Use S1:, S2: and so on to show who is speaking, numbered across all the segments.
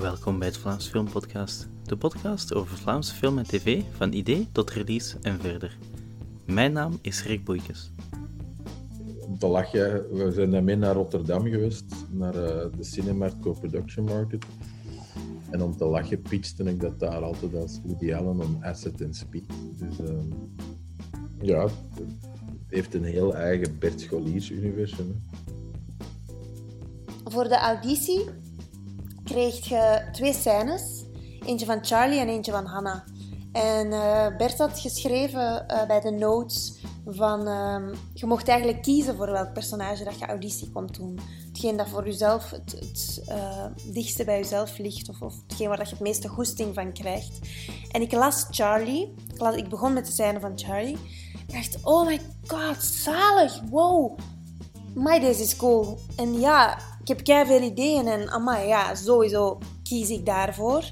S1: Welkom bij het Vlaams Filmpodcast, de podcast over Vlaamse film en tv van idee tot release en verder. Mijn naam is Rick Boeikes.
S2: Om te lachen, we zijn daarmee naar Rotterdam geweest, naar uh, de Cinemark Co-Production Market. En om te lachen pitchte ik dat daar altijd als Woody Allen een asset in speed. Dus uh, ja, het heeft een heel eigen Bert Scholiers universum.
S3: Voor de auditie kreeg je twee scènes. Eentje van Charlie en eentje van Hannah. En uh, Bert had geschreven uh, bij de notes van... Uh, je mocht eigenlijk kiezen voor welk personage dat je auditie komt doen. Hetgeen dat voor jezelf het, het uh, dichtste bij jezelf ligt. Of, of hetgeen waar dat je het meeste goesting van krijgt. En ik las Charlie. Ik, las, ik begon met de scène van Charlie. Ik dacht, oh my god, zalig. Wow. My, deze is cool. En ja, ik heb kei veel ideeën en amai, ja, sowieso kies ik daarvoor.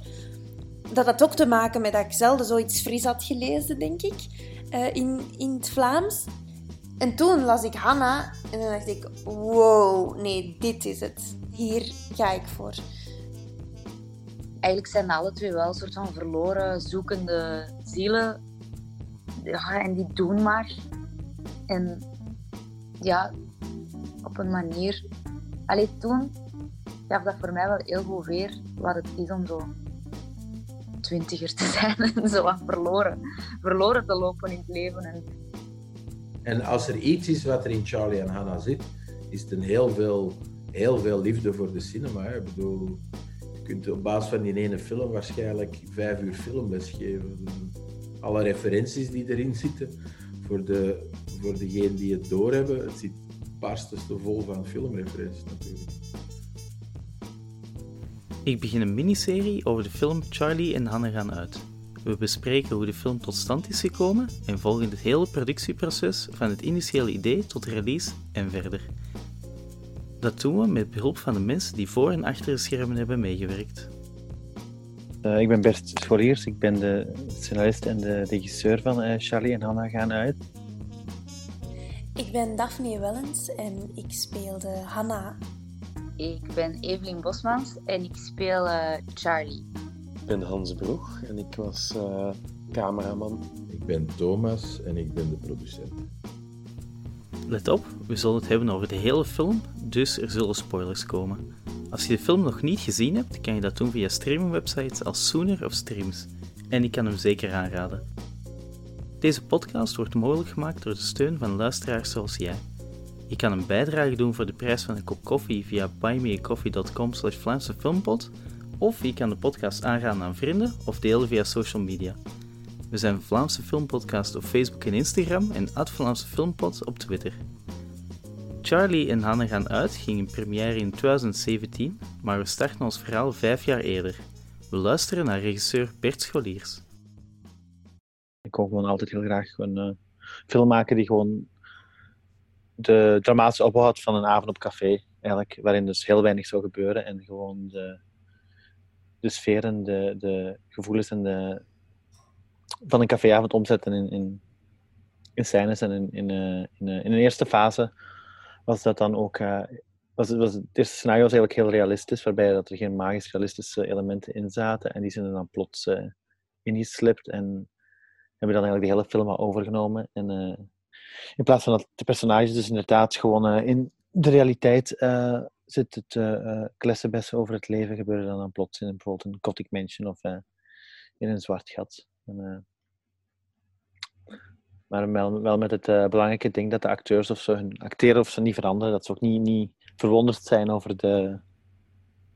S3: Dat had ook te maken met dat ik zelden zoiets fris had gelezen, denk ik, uh, in, in het Vlaams. En toen las ik Hanna en dan dacht ik, wow, nee, dit is het. Hier ga ik voor.
S4: Eigenlijk zijn alle twee wel een soort van verloren, zoekende zielen. Ja, en die doen maar. En ja, op een manier Allee, toen gaf dat voor mij wel heel goed weer wat het is om zo twintiger te zijn en zo wat verloren, verloren te lopen in het leven. En...
S2: en als er iets is wat er in Charlie en Hannah zit, is het een heel veel, heel veel liefde voor de cinema. Hè. Ik bedoel, je kunt op basis van die ene film waarschijnlijk vijf uur filmles geven. Alle referenties die erin zitten, voor, de, voor degenen die het doorhebben, het zit barstens te vol van filmreferenties natuurlijk.
S1: Ik begin een miniserie over de film Charlie en Hanne gaan uit. We bespreken hoe de film tot stand is gekomen en volgen het hele productieproces van het initiële idee tot release en verder. Dat doen we met behulp van de mensen die voor en achter de schermen hebben meegewerkt.
S5: Uh, ik ben Bert Scholiers, ik ben de scenarist en de regisseur van uh, Charlie en Hanna gaan uit.
S3: Ik ben Daphne Wellens en ik speelde Hanna.
S4: Ik ben Evelien Bosmans en ik speel uh, Charlie.
S6: Ik ben Hans Broeg en ik was uh, cameraman.
S2: Ik ben Thomas en ik ben de producent.
S1: Let op, we zullen het hebben over de hele film, dus er zullen spoilers komen. Als je de film nog niet gezien hebt, kan je dat doen via streamingwebsites als Sooner of Streams. En ik kan hem zeker aanraden. Deze podcast wordt mogelijk gemaakt door de steun van luisteraars zoals jij. Je kan een bijdrage doen voor de prijs van een kop koffie via buymeacoffee.com slash Vlaamse of je kan de podcast aanraden aan vrienden of delen via social media. We zijn Vlaamse Filmpodcast op Facebook en Instagram en Vlaamse Filmpot op Twitter. Charlie en Hanne gaan uit ging in première in 2017, maar we starten ons verhaal vijf jaar eerder. We luisteren naar regisseur Bert Scholiers.
S5: Ik kon gewoon altijd heel graag een uh, film maken die gewoon de dramatische opbouw had van een avond op café. Eigenlijk, waarin dus heel weinig zou gebeuren en gewoon de, de sfeer en de, de gevoelens en de, van een caféavond omzetten in, in, in scènes. En in, in, uh, in, uh, in een eerste fase was dat dan ook. Uh, was, was, het eerste scenario was eigenlijk heel realistisch, waarbij dat er geen magisch realistische elementen in zaten. En die zijn er dan plots ingeslipt. En hebben dan eigenlijk de hele film al overgenomen. En uh, in plaats van dat de personages dus inderdaad gewoon uh, in de realiteit uh, zit het klessenbessen over het leven, gebeuren dan, dan plots in bijvoorbeeld een gothic mansion of in een zwart gat. En, maar wel, met het belangrijke ding dat de acteurs of ze hun acteren of ze niet veranderen, dat ze ook niet, niet verwonderd zijn over de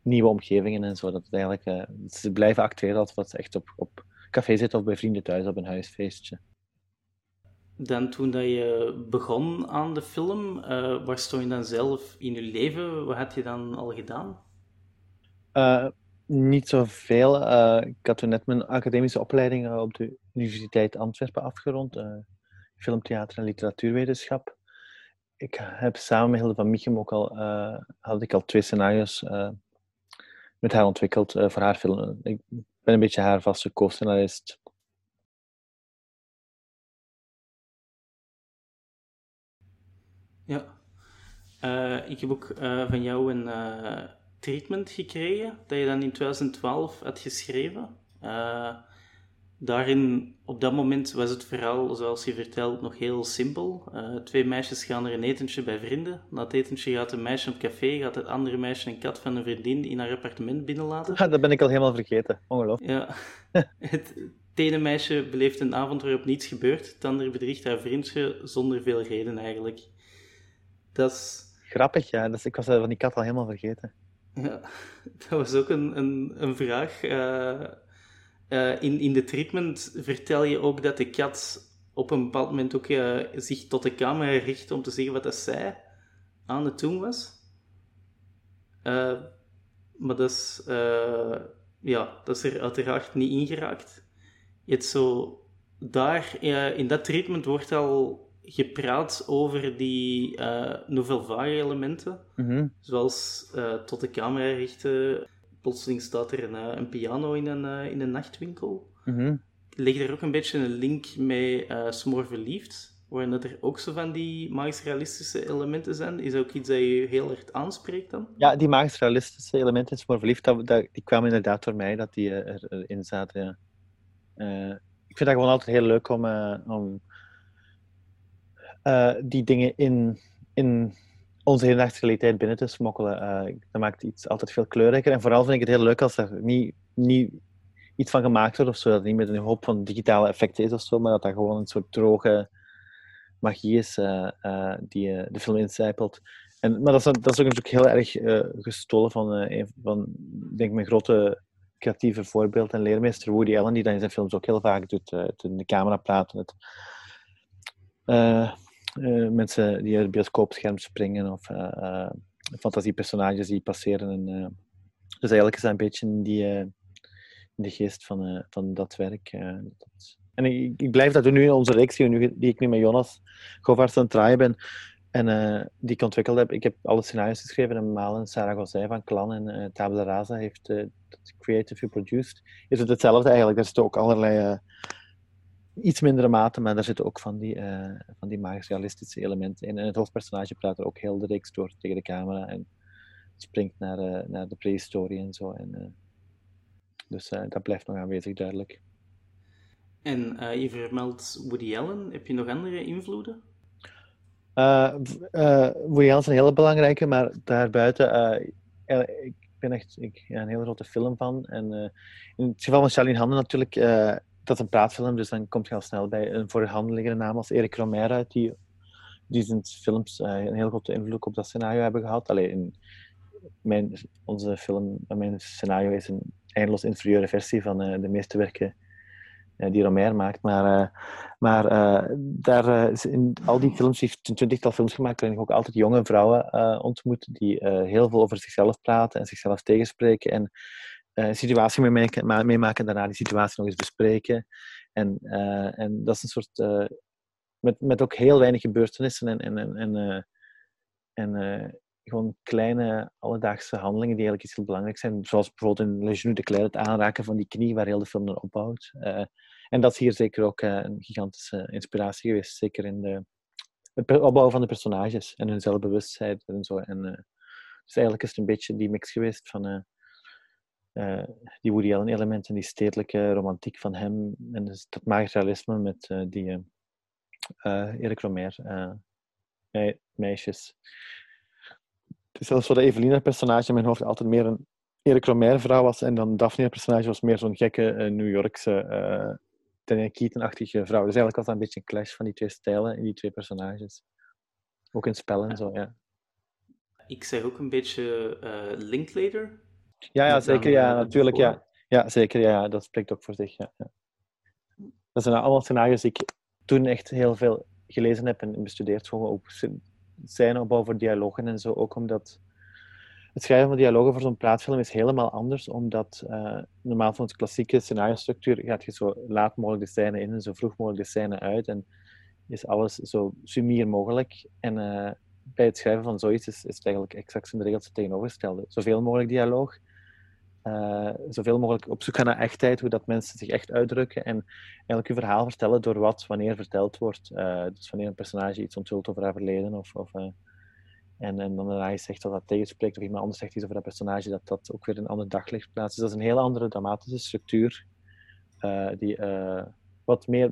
S5: nieuwe omgevingen en zo. Dat het eigenlijk, ze blijven acteren als wat ze echt op, op café zitten of bij vrienden thuis op een huisfeestje.
S1: Dan toen dat je begon aan de film, uh, waar stond je dan zelf in je leven? Wat had je dan al gedaan?
S5: Uh, niet zoveel. Uh, ik had toen net mijn academische opleiding op de Universiteit Antwerpen afgerond. filmtheater en literatuurwetenschap. Ik heb samen met Hilde van Michem ook al, had ik al twee scenario's met haar ontwikkeld voor haar film. Ik ben een beetje haar vaste co-scenarist.
S1: Ja. Uh, ik heb ook uh, van jou een, uh, treatment gekregen dat je dan in 2012 had geschreven. Daarin, op dat moment was het verhaal, zoals je vertelt, nog heel simpel. Uh, twee meisjes gaan er een etentje bij vrienden. Na het etentje gaat een meisje op café, gaat het andere meisje een kat van een vriendin in haar appartement binnenlaten.
S5: Ja, dat ben ik al helemaal vergeten. Ongelooflijk.
S1: Ja. het, het ene meisje beleeft een avond waarop niets gebeurt. Het andere bedriegt haar vriendje zonder veel reden eigenlijk. Dat is...
S5: Grappig, ja. Dus ik was van die kat al helemaal vergeten.
S1: Ja, dat was ook een, een, een vraag. Uh, uh, in, in de treatment vertel je ook dat de kat op een bepaald moment ook uh, zich tot de camera richt om te zeggen wat dat zij aan het doen was. maar dat is, ja, dat is er uiteraard niet ingeraakt. Je hebt zo daar, in dat treatment wordt al gepraat over die uh, nouvelle vague elementen.
S5: Mhm.
S1: Zoals tot de camera richten. Plotseling staat er een, uh, een piano in een, in een nachtwinkel.
S5: Mm
S1: Leg er ook een beetje een link met uh, Smoor Verliefd. Waarin dat er ook zo van die magisch realistische elementen zijn. Is dat ook iets dat je heel erg aanspreekt dan?
S5: Ja, die magisch realistische elementen in Smoor Verliefd, dat, dat, die kwamen inderdaad door mij, dat die erin zaten. Ja. ik vind dat gewoon altijd heel leuk om, om die dingen in, in onze realiteit binnen te smokkelen. Uh, dat maakt iets altijd veel kleurrijker. En vooral vind ik het heel leuk als er niet, niet iets van gemaakt wordt of zo. Dat het niet met een hoop van digitale effecten is of zo, maar dat dat gewoon een soort droge magie is uh, die de film incijpelt. En, maar dat is, dat is ook natuurlijk heel erg gestolen van, een van denk mijn grote creatieve voorbeeld en leermeester Woody Allen, die dat in zijn films ook heel vaak doet. het in de camera praten, het uh, mensen die uit het bioscoopscherm springen of uh, fantasiepersonages die passeren. En, dus eigenlijk is dat een beetje in die, in de geest van, van dat werk. En ik, ik, blijf dat doen nu in onze reeks die, ik nu met Jonas Govaerts aan het draaien ben. En die ik ontwikkeld heb. Ik heb alle scenario's geschreven en Malen Sarah Gosset van Clan en uh, Tabula Rasa heeft uh, creative produced. Is het hetzelfde eigenlijk? Er zitten ook allerlei iets mindere mate, maar daar zitten ook van die, uh, van die magisch realistische elementen in. En het hoofdpersonage praat er ook heel direct door tegen de camera en springt naar, uh, naar de prehistorie en zo. En, uh, dus dat blijft nog aanwezig, duidelijk.
S1: En je vermeldt Woody Allen. Heb je nog andere invloeden?
S5: Woody Allen is een hele belangrijke, maar daarbuiten... ik ben echt ik, ja, een hele grote film van. En in het geval van Charlene Handen natuurlijk dat is een praatfilm, dus dan komt je al snel bij een voor de hand liggende naam als Eric Romer uit, die, die zijn films uh, een heel grote invloed op dat scenario hebben gehad. Alleen in mijn, onze film, mijn scenario is een eindeloos inferieure versie van uh, de meeste werken die Romer maakt. Maar, maar daar, in al die films, heeft een twintigtal films gemaakt waarin ik ook altijd jonge vrouwen ontmoet die heel veel over zichzelf praten en zichzelf tegenspreken. En uh, situatie meemaken, daarna die situatie nog eens bespreken. En, uh, en dat is een soort. Uh, met, met ook heel weinig gebeurtenissen en, en, en, en, gewoon kleine alledaagse handelingen die eigenlijk iets heel belangrijk zijn. Zoals bijvoorbeeld in Le Genou de Claire, het aanraken van die knie waar heel de film dan opbouwt. en dat is hier zeker ook een gigantische inspiratie geweest. Zeker in de, het opbouwen van de personages en hun zelfbewustzijn en zo. En, dus eigenlijk is het een beetje die mix geweest van uh, die Woody Allen elementen, die stedelijke romantiek van hem en dus dat magisch realisme met uh, die uh, Erik Romer me meisjes. Het is zelfs zo dat Evelina personage in mijn hoofd altijd meer een Erik Romer vrouw was en dan Daphne personage was meer zo'n gekke New Yorkse uh, Diane Keaton-achtige vrouw. Dus eigenlijk was dat een beetje een clash van die twee stijlen in die twee personages. Ook in spellen en zo, ja.
S1: Ik zeg ook een beetje Linklater
S5: ja, ja zeker. Ja, natuurlijk. Ja. ja, zeker. Ja, dat spreekt ook voor zich. Ja, ja. Dat zijn allemaal scenario's die ik toen echt heel veel gelezen heb en bestudeerd. Gewoon zijn opbouw voor dialogen en zo. Ook omdat het schrijven van dialogen voor zo'n praatfilm is helemaal anders. Omdat uh, normaal van het klassieke scenario-structuur gaat je zo laat mogelijk de scène in en zo vroeg mogelijk de scène uit. En is alles zo sumier mogelijk. En uh, bij het schrijven van zoiets is, is het eigenlijk exact zijn de regels het tegenovergestelde. Zoveel mogelijk dialoog, uh, zoveel mogelijk op zoek gaan naar echtheid, hoe dat mensen zich echt uitdrukken en eigenlijk je verhaal vertellen door wat wanneer verteld wordt. Uh, dus wanneer een personage iets onthult over haar verleden of, of uh, En, en dan daarna zegt dat dat tegenspreekt, of iemand anders zegt iets over dat personage, dat dat ook weer een ander daglicht plaatst. Dus dat is een hele andere dramatische structuur, die wat, meer,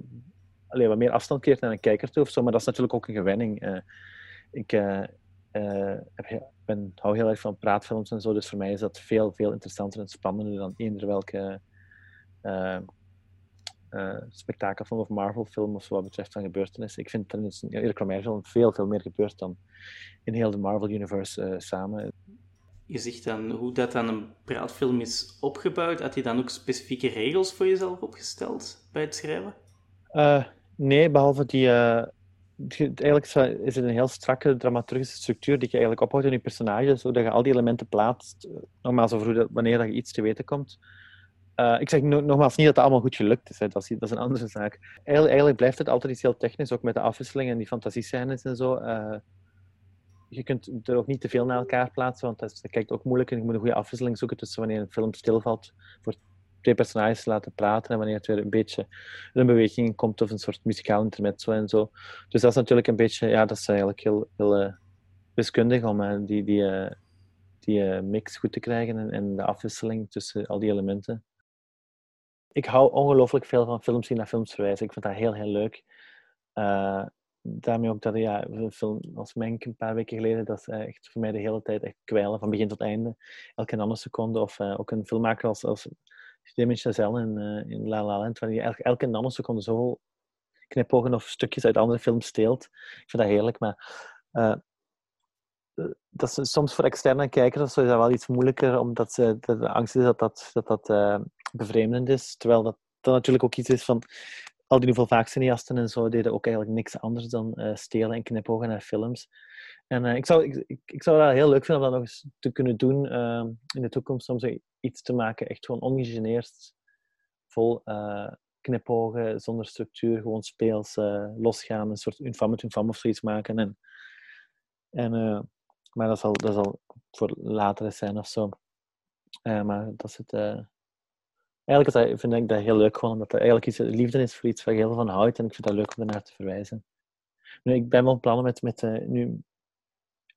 S5: allee, wat meer afstand keert naar een kijker toe of zo, maar dat is natuurlijk ook een gewenning. Uh, ik heb, ben, hou heel erg van praatfilms en zo, dus voor mij is dat veel, veel interessanter en spannender dan eender welke uh, spektakelfilm of Marvel-film of wat betreft van gebeurtenissen. Ik vind dat in Erik Romeiro veel, veel meer gebeurt dan in heel de Marvel-universe uh, samen.
S1: Je zegt dan hoe dat dan een praatfilm is opgebouwd. Had je dan ook specifieke regels voor jezelf opgesteld bij het schrijven?
S5: Uh, nee, behalve die. Eigenlijk is het een heel strakke dramaturgische structuur die je eigenlijk ophoudt in je personage, zodat je al die elementen plaatst. Nogmaals, over dat, wanneer dat je iets te weten komt. Uh, ik zeg nogmaals niet dat het allemaal goed gelukt is, hè. Dat, is dat is een andere zaak. Eigenlijk, blijft het altijd iets heel technisch, ook met de afwisseling en die fantasiescènes en zo. Uh, je kunt er ook niet te veel naar elkaar plaatsen, want dat, is, dat kijkt ook moeilijk en je moet een goede afwisseling zoeken tussen wanneer een film stilvalt voor twee personages te laten praten en wanneer het weer een beetje een beweging komt of een soort muzikaal intermezzo en zo. Dus dat is natuurlijk een beetje, ja, dat is eigenlijk heel, heel uh, wiskundig om die, die, die mix goed te krijgen en, en de afwisseling tussen al die elementen ik hou ongelooflijk veel van films die naar films verwijzen. Ik vind dat heel, heel leuk. Daarmee ook dat ja, een film als Menk een paar weken geleden, dat is echt voor mij de hele tijd echt kwijlen, van begin tot einde. Elke nanoseconde. Of ook een filmmaker als, als Damien Chazelle in, uh, in La La Land, waar hij elke, elke nanoseconde zoveel knipogen of stukjes uit andere films steelt. Ik vind dat heerlijk, maar dat is soms voor externe kijkers is dat wel iets moeilijker, omdat ze, de, angst is dat dat, dat, dat bevreemdend is. Terwijl dat natuurlijk ook iets is van al die Nouveau cineasten en zo deden ook eigenlijk niks anders dan uh, stelen en knipogen naar films. En uh, ik, zou, ik, ik, zou dat heel leuk vinden om dat nog eens te kunnen doen uh, in de toekomst, om zo iets te maken, echt gewoon ongegeneerd, vol knipogen, zonder structuur, gewoon speels losgaan, een soort infam infam of zoiets maken. En, en, maar dat zal, dat zal voor later zijn of zo. maar dat is het Eigenlijk vind ik dat heel leuk, gewoon omdat dat eigenlijk iets liefde is voor iets waar je heel van houdt. En ik vind dat leuk om ernaar te verwijzen. Nu, ik ben wel plannen met, met uh, nu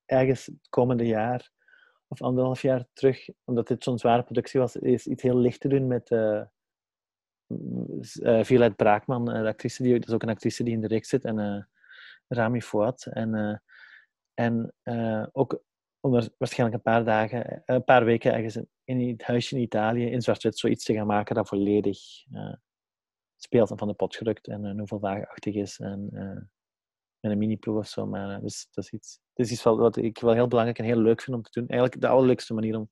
S5: ergens het komende jaar of anderhalf jaar terug, omdat dit zo'n zware productie was, is iets heel licht te doen met uh, Violet Braakman, de actrice die, dat is ook een actrice die in de reeks zit, en Rami Fouad. En, en ook om waarschijnlijk een paar dagen, een paar weken ergens in het huisje in Italië in zwart-wit zoiets te gaan maken dat volledig uh, speelt en van de pot gerukt en uh, eh, noveldagenachtig is en uh, met een mini-proef of zo. Maar dus, dat is iets, dat is iets wat ik wel heel belangrijk en heel leuk vind om te doen. Eigenlijk de allerleukste manier om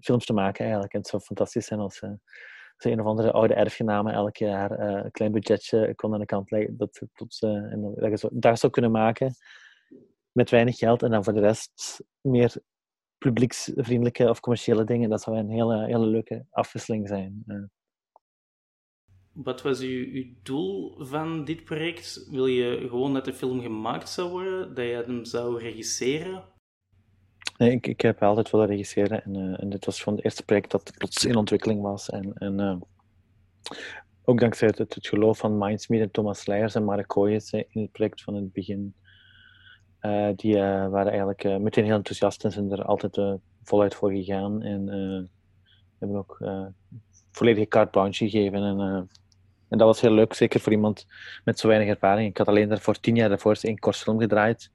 S5: films te maken eigenlijk. En het zou fantastisch zijn als ze een of andere oude erfgenamen elk jaar een klein budgetje kon aan de kant leggen dat, tot, en dat je zo, daar zou kunnen maken met weinig geld en dan voor de rest meer publieksvriendelijke of commerciële dingen. Dat zou een hele, hele leuke afwisseling zijn.
S1: Wat was uw, uw doel van dit project? Wil je gewoon dat de film gemaakt zou worden? Dat je hem zou regisseren?
S5: Nee, ik, ik heb altijd willen regisseren. En, uh, en dit was gewoon het eerste project dat plots in ontwikkeling was. En, en uh, ook dankzij het, het, geloof van Mindsmeet en Thomas Leijers en Mark Kooijens in het project van het begin uh, die uh, waren eigenlijk uh, meteen heel enthousiast en zijn er altijd voluit voor gegaan. En hebben ook volledige carte blanche gegeven. En, en dat was heel leuk, zeker voor iemand met zo weinig ervaring. Ik had alleen daarvoor tien jaar daarvoor één kortfilm gedraaid.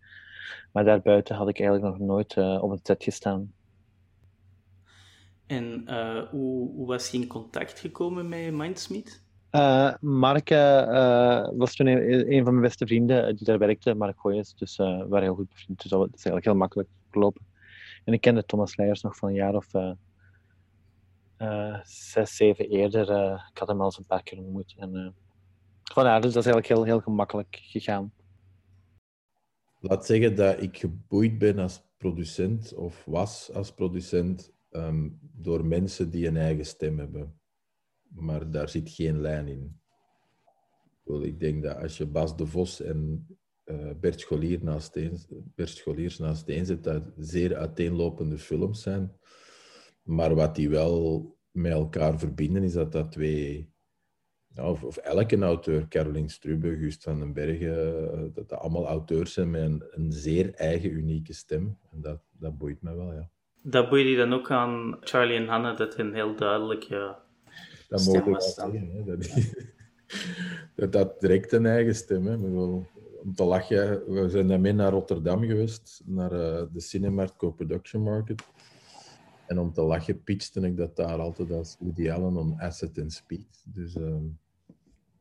S5: Maar daarbuiten had ik eigenlijk nog nooit op het set gestaan.
S1: En hoe, hoe, was je in contact gekomen met Mindsmith?
S5: Uh, Mark uh, was toen een, van mijn beste vrienden die daar werkte, Mark Gooyes. Dus uh, we waren heel goed bevriend. Dus dat is eigenlijk heel makkelijk gelopen. En ik kende Thomas Leijers nog van een jaar of zes, zeven eerder. ik had hem al eens een paar keer ontmoet. En, dus dat is eigenlijk heel, heel gemakkelijk gegaan.
S2: Laat zeggen dat ik geboeid ben als producent, of was als producent, um, door mensen die een eigen stem hebben maar daar zit geen lijn in. Ik denk dat als je Bas de Vos en uh, Bert, Scholier naast een, Bert Scholiers naast een zet, dat zeer uiteenlopende films zijn. Maar wat die wel met elkaar verbinden, is dat dat twee Ja, of, of elke auteur, Caroline Strube, Gust van den Bergen, dat dat allemaal auteurs zijn met een, een zeer eigen, unieke stem. En dat, dat boeit me wel, ja.
S1: Dat boeit je dan ook aan Charlie en Hannah, dat een heel duidelijke
S2: Dat mogen we zeggen, hè. Dat, dat dat direct een eigen stem. Hè. Om te lachen, we zijn daarmee naar Rotterdam geweest, naar eh, de Cinemarkt Co-Production Market. En om te lachen pitchte ik dat daar altijd als Woody Allen on Asset and Speed. Dus ehm,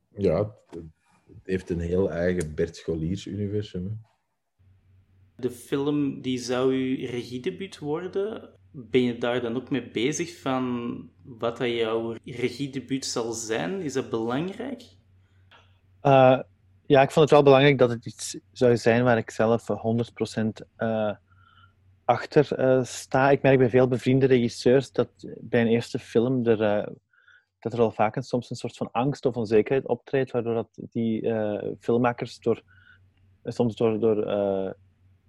S2: ja, het, het heeft een heel eigen Bert Scholiers universum. Hè.
S1: De film die zou uw regiedebuut worden. Ben je daar dan ook mee bezig van wat dat jouw regiedebuut zal zijn? Is dat belangrijk?
S5: Eh, ja, ik vond het wel belangrijk dat het iets zou zijn waar ik zelf eh, 100% eh, achter eh, sta. Ik merk bij veel bevriende regisseurs dat bij een eerste film er, dat er al vaak een, soms een soort van angst of onzekerheid optreedt, waardoor dat die filmmakers door, soms door, door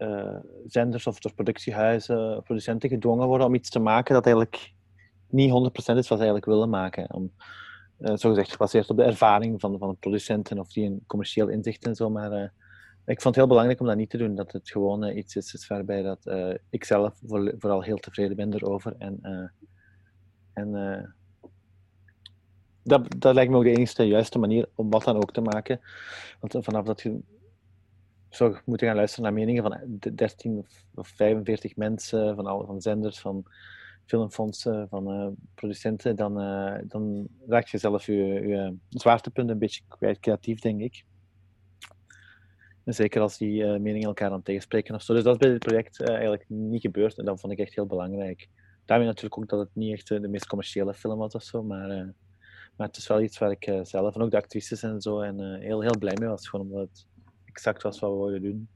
S5: eh, zenders of productiehuizen, producenten gedwongen worden om iets te maken dat eigenlijk niet 100% is wat ze eigenlijk willen maken. Om, eh zogezegd gebaseerd op de ervaring van, van de producenten of die een commercieel inzicht en zo. Maar eh, ik vond het heel belangrijk om dat niet te doen. Dat het gewoon iets is, is waarbij dat, ik zelf voor- vooral heel tevreden ben erover. En, en dat, dat lijkt me ook de enige juiste manier om wat dan ook te maken. Want vanaf dat je zou moeten gaan luisteren naar meningen van de 13 of, of 45 mensen, van, alle, van zenders, van filmfondsen, van eh, producenten, dan, eh, dan raak je zelf je, je zwaartepunt een beetje kwijt, creatief, denk ik. En zeker als die eh, meningen elkaar dan tegenspreken of zo. Dus dat is bij dit project eh, eigenlijk niet gebeurd en dat vond ik echt heel belangrijk. Daarmee natuurlijk ook dat het niet echt eh, de meest commerciële film was of zo, maar, eh, maar het is wel iets waar ik eh, zelf en ook de actrices en zo en, eh, heel, heel blij mee was, gewoon omdat exact was wat we wilden doen.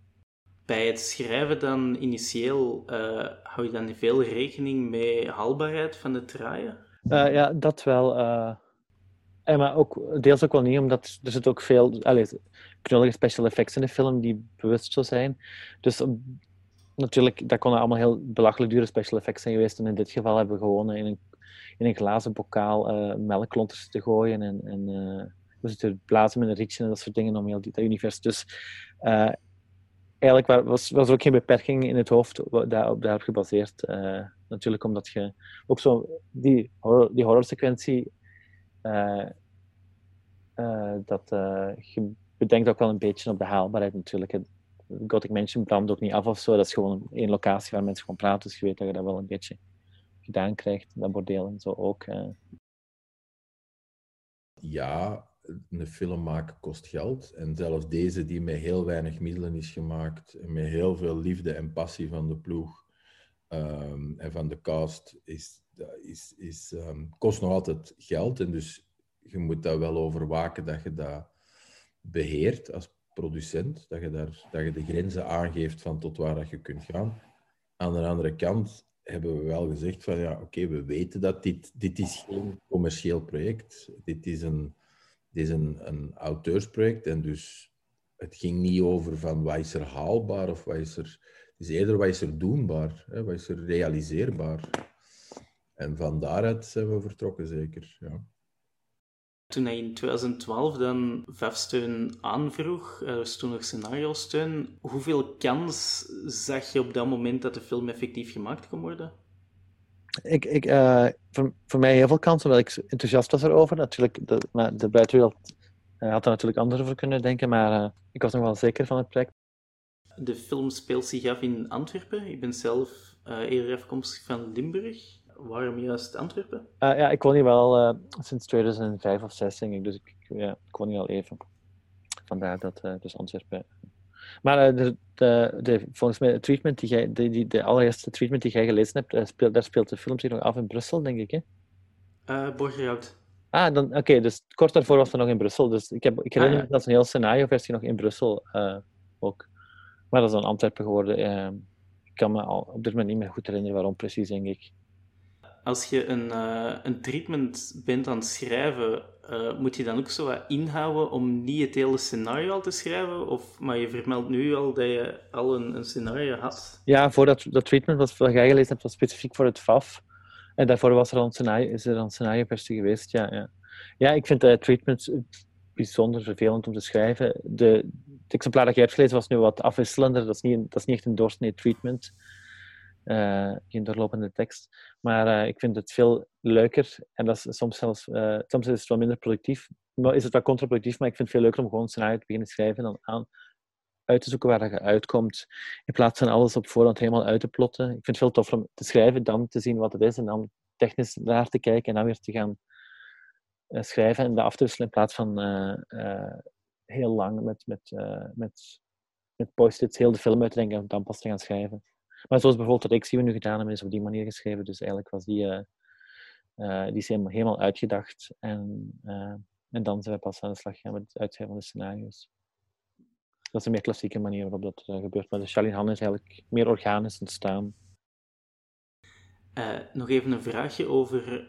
S1: Bij het schrijven dan initieel, eh, hou je dan veel rekening met haalbaarheid van de traaien?
S5: Eh, ja, dat wel. eh. En maar ook, deels ook wel niet, omdat er zit ook veel allee, knullige special effects in de film die bewust zo zijn. Dus natuurlijk, dat konden allemaal heel belachelijk dure special effects zijn geweest. En in dit geval hebben we gewoon in een, in een glazen bokaal eh melkklonters te gooien. En, en we zitten blazen met een rietje en dat soort dingen om heel dat universum. Dus eh, eigenlijk wa- was, was er ook geen beperking in het hoofd daarop, daarop gebaseerd. eh, natuurlijk omdat je ook zo die, die horrorsequentie, eh, dat je bedenkt ook wel een beetje op de haalbaarheid natuurlijk. Gothic Mansion brandt ook niet af of zo. Dat is gewoon één locatie waar mensen gewoon praten. Dus je weet dat je dat wel een beetje gedaan krijgt. Dat bordeel en zo ook.
S2: ja, een film maken kost geld. En zelfs deze, die met heel weinig middelen is gemaakt, met heel veel liefde en passie van de ploeg ehm, en van de cast, is, is, is, ehm, kost nog altijd geld. En dus je moet daar wel over waken dat je dat beheert als producent, dat je, daar, dat je de grenzen aangeeft van tot waar dat je kunt gaan. Aan de andere kant hebben we wel gezegd van ja, oké, we weten dat dit, dit is geen commercieel project. Dit is een, dit is een, een auteursproject en dus het ging niet over van wat is er haalbaar of wat is er... Het is eerder wat is er doenbaar, hè, wat is er realiseerbaar. En van daaruit zijn we vertrokken, zeker. Ja.
S1: Toen hij in 2012 dan VEF-steun aanvroeg, er was toen nog scenario-steun, hoeveel kans zag je op dat moment dat de film effectief gemaakt kon worden?
S5: Ik, ik, eh, voor, voor mij heel veel kansen, omdat ik enthousiast was erover. Natuurlijk, de, maar de buitenwereld eh, had er natuurlijk anders over kunnen denken, maar eh, ik was nog wel zeker van het project.
S1: De film speelt zich af in Antwerpen. Ik ben zelf eerder afkomstig van Limburg. Waarom juist Antwerpen?
S5: Ja, ik woon hier wel sinds 2005 of 2006, denk ik. Dus ik, ja, ik woon hier al even. Vandaar dat dus Antwerpen. Maar eh, de, de, de, volgens mij, het treatment die jij, de, die, de allereerste treatment die jij gelezen hebt, eh, speelt, daar speelt de film zich nog af in Brussel, denk ik. Hè?
S1: Borgerhout.
S5: Ah, dan, oké, dus kort daarvoor was het nog in Brussel. Dus ik, heb, ik herinner
S1: Ah, ja.
S5: me dat een heel scenario-versie nog in Brussel eh, ook. Maar dat is dan Antwerpen geworden. ik kan me al op dit moment niet meer goed herinneren waarom precies, denk ik.
S1: Als je een, eh, een treatment bent aan het schrijven, eh, moet je dan ook zo wat inhouden om niet het hele scenario al te schrijven? Of, maar je vermeldt nu al dat je al een, een scenario had.
S5: Ja, voor dat, dat treatment wat, jij gelezen hebt, was specifiek voor het FAF. En daarvoor was er al een scenario, is er al een scenario-versie geweest, ja, ja. Ja, ik vind de treatment bijzonder vervelend om te schrijven. De, het exemplaar dat je hebt gelezen was nu wat afwisselender. Dat is niet, dat is niet echt een doorsnee treatment. Uh, geen doorlopende tekst. Maar uh, ik vind het veel leuker. En dat is soms zelfs... Uh, soms is het wel minder productief. Maar is het wel contraproductief, maar ik vind het veel leuker om gewoon een scenario te beginnen schrijven dan aan, uit te zoeken waar je uitkomt. In plaats van alles op voorhand helemaal uit te plotten. Ik vind het veel toffer om te schrijven, dan te zien wat het is en dan technisch naar te kijken en dan weer te gaan schrijven en dat af te wisselen in plaats van heel lang met, met, met, met post-its heel de film uitdenken en dan pas te gaan schrijven. Maar zoals bijvoorbeeld wat ik zie we nu gedaan hebben, is op die manier geschreven. Dus eigenlijk was die, die is helemaal, uitgedacht. En, en dan zijn we pas aan de slag gaan met het uitschrijven van de scenario's. Dat is een meer klassieke manier waarop dat gebeurt. Maar de Charlene Han is eigenlijk meer organisch ontstaan.
S1: Nog even een vraagje over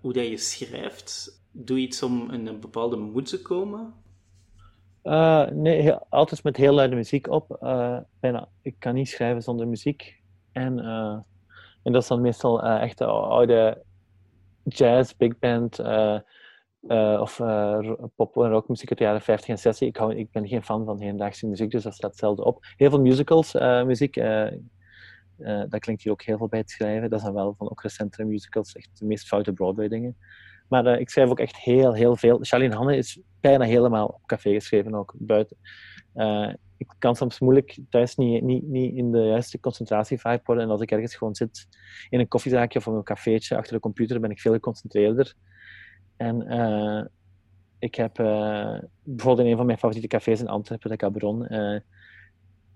S1: hoe dat je schrijft. Doe je iets om in een bepaalde moed te komen?
S5: Uh, nee, altijd met heel luide muziek op. bijna, ik kan niet schrijven zonder muziek. En, en dat is dan meestal echt de oude jazz, big band of pop- en rockmuziek uit de jaren 50 en 60. Ik, hou, ik ben geen fan van hedendaagse muziek, dus dat staat zelden op. Heel veel musicals, muziek dat klinkt hier ook heel veel bij het schrijven. Dat zijn wel van ook recentere musicals, echt de meest foute Broadway-dingen. Maar uh, ik schrijf ook echt heel, heel veel. Charlene Hanne is bijna helemaal op café geschreven, ook buiten. Uh, ik kan soms moeilijk thuis niet, niet, niet in de juiste concentratievibe worden. En als ik ergens gewoon zit in een koffiezaakje of een cafeetje achter de computer, ben ik veel geconcentreerder. En ik heb bijvoorbeeld in een van mijn favoriete cafés in Antwerpen, de Cabron,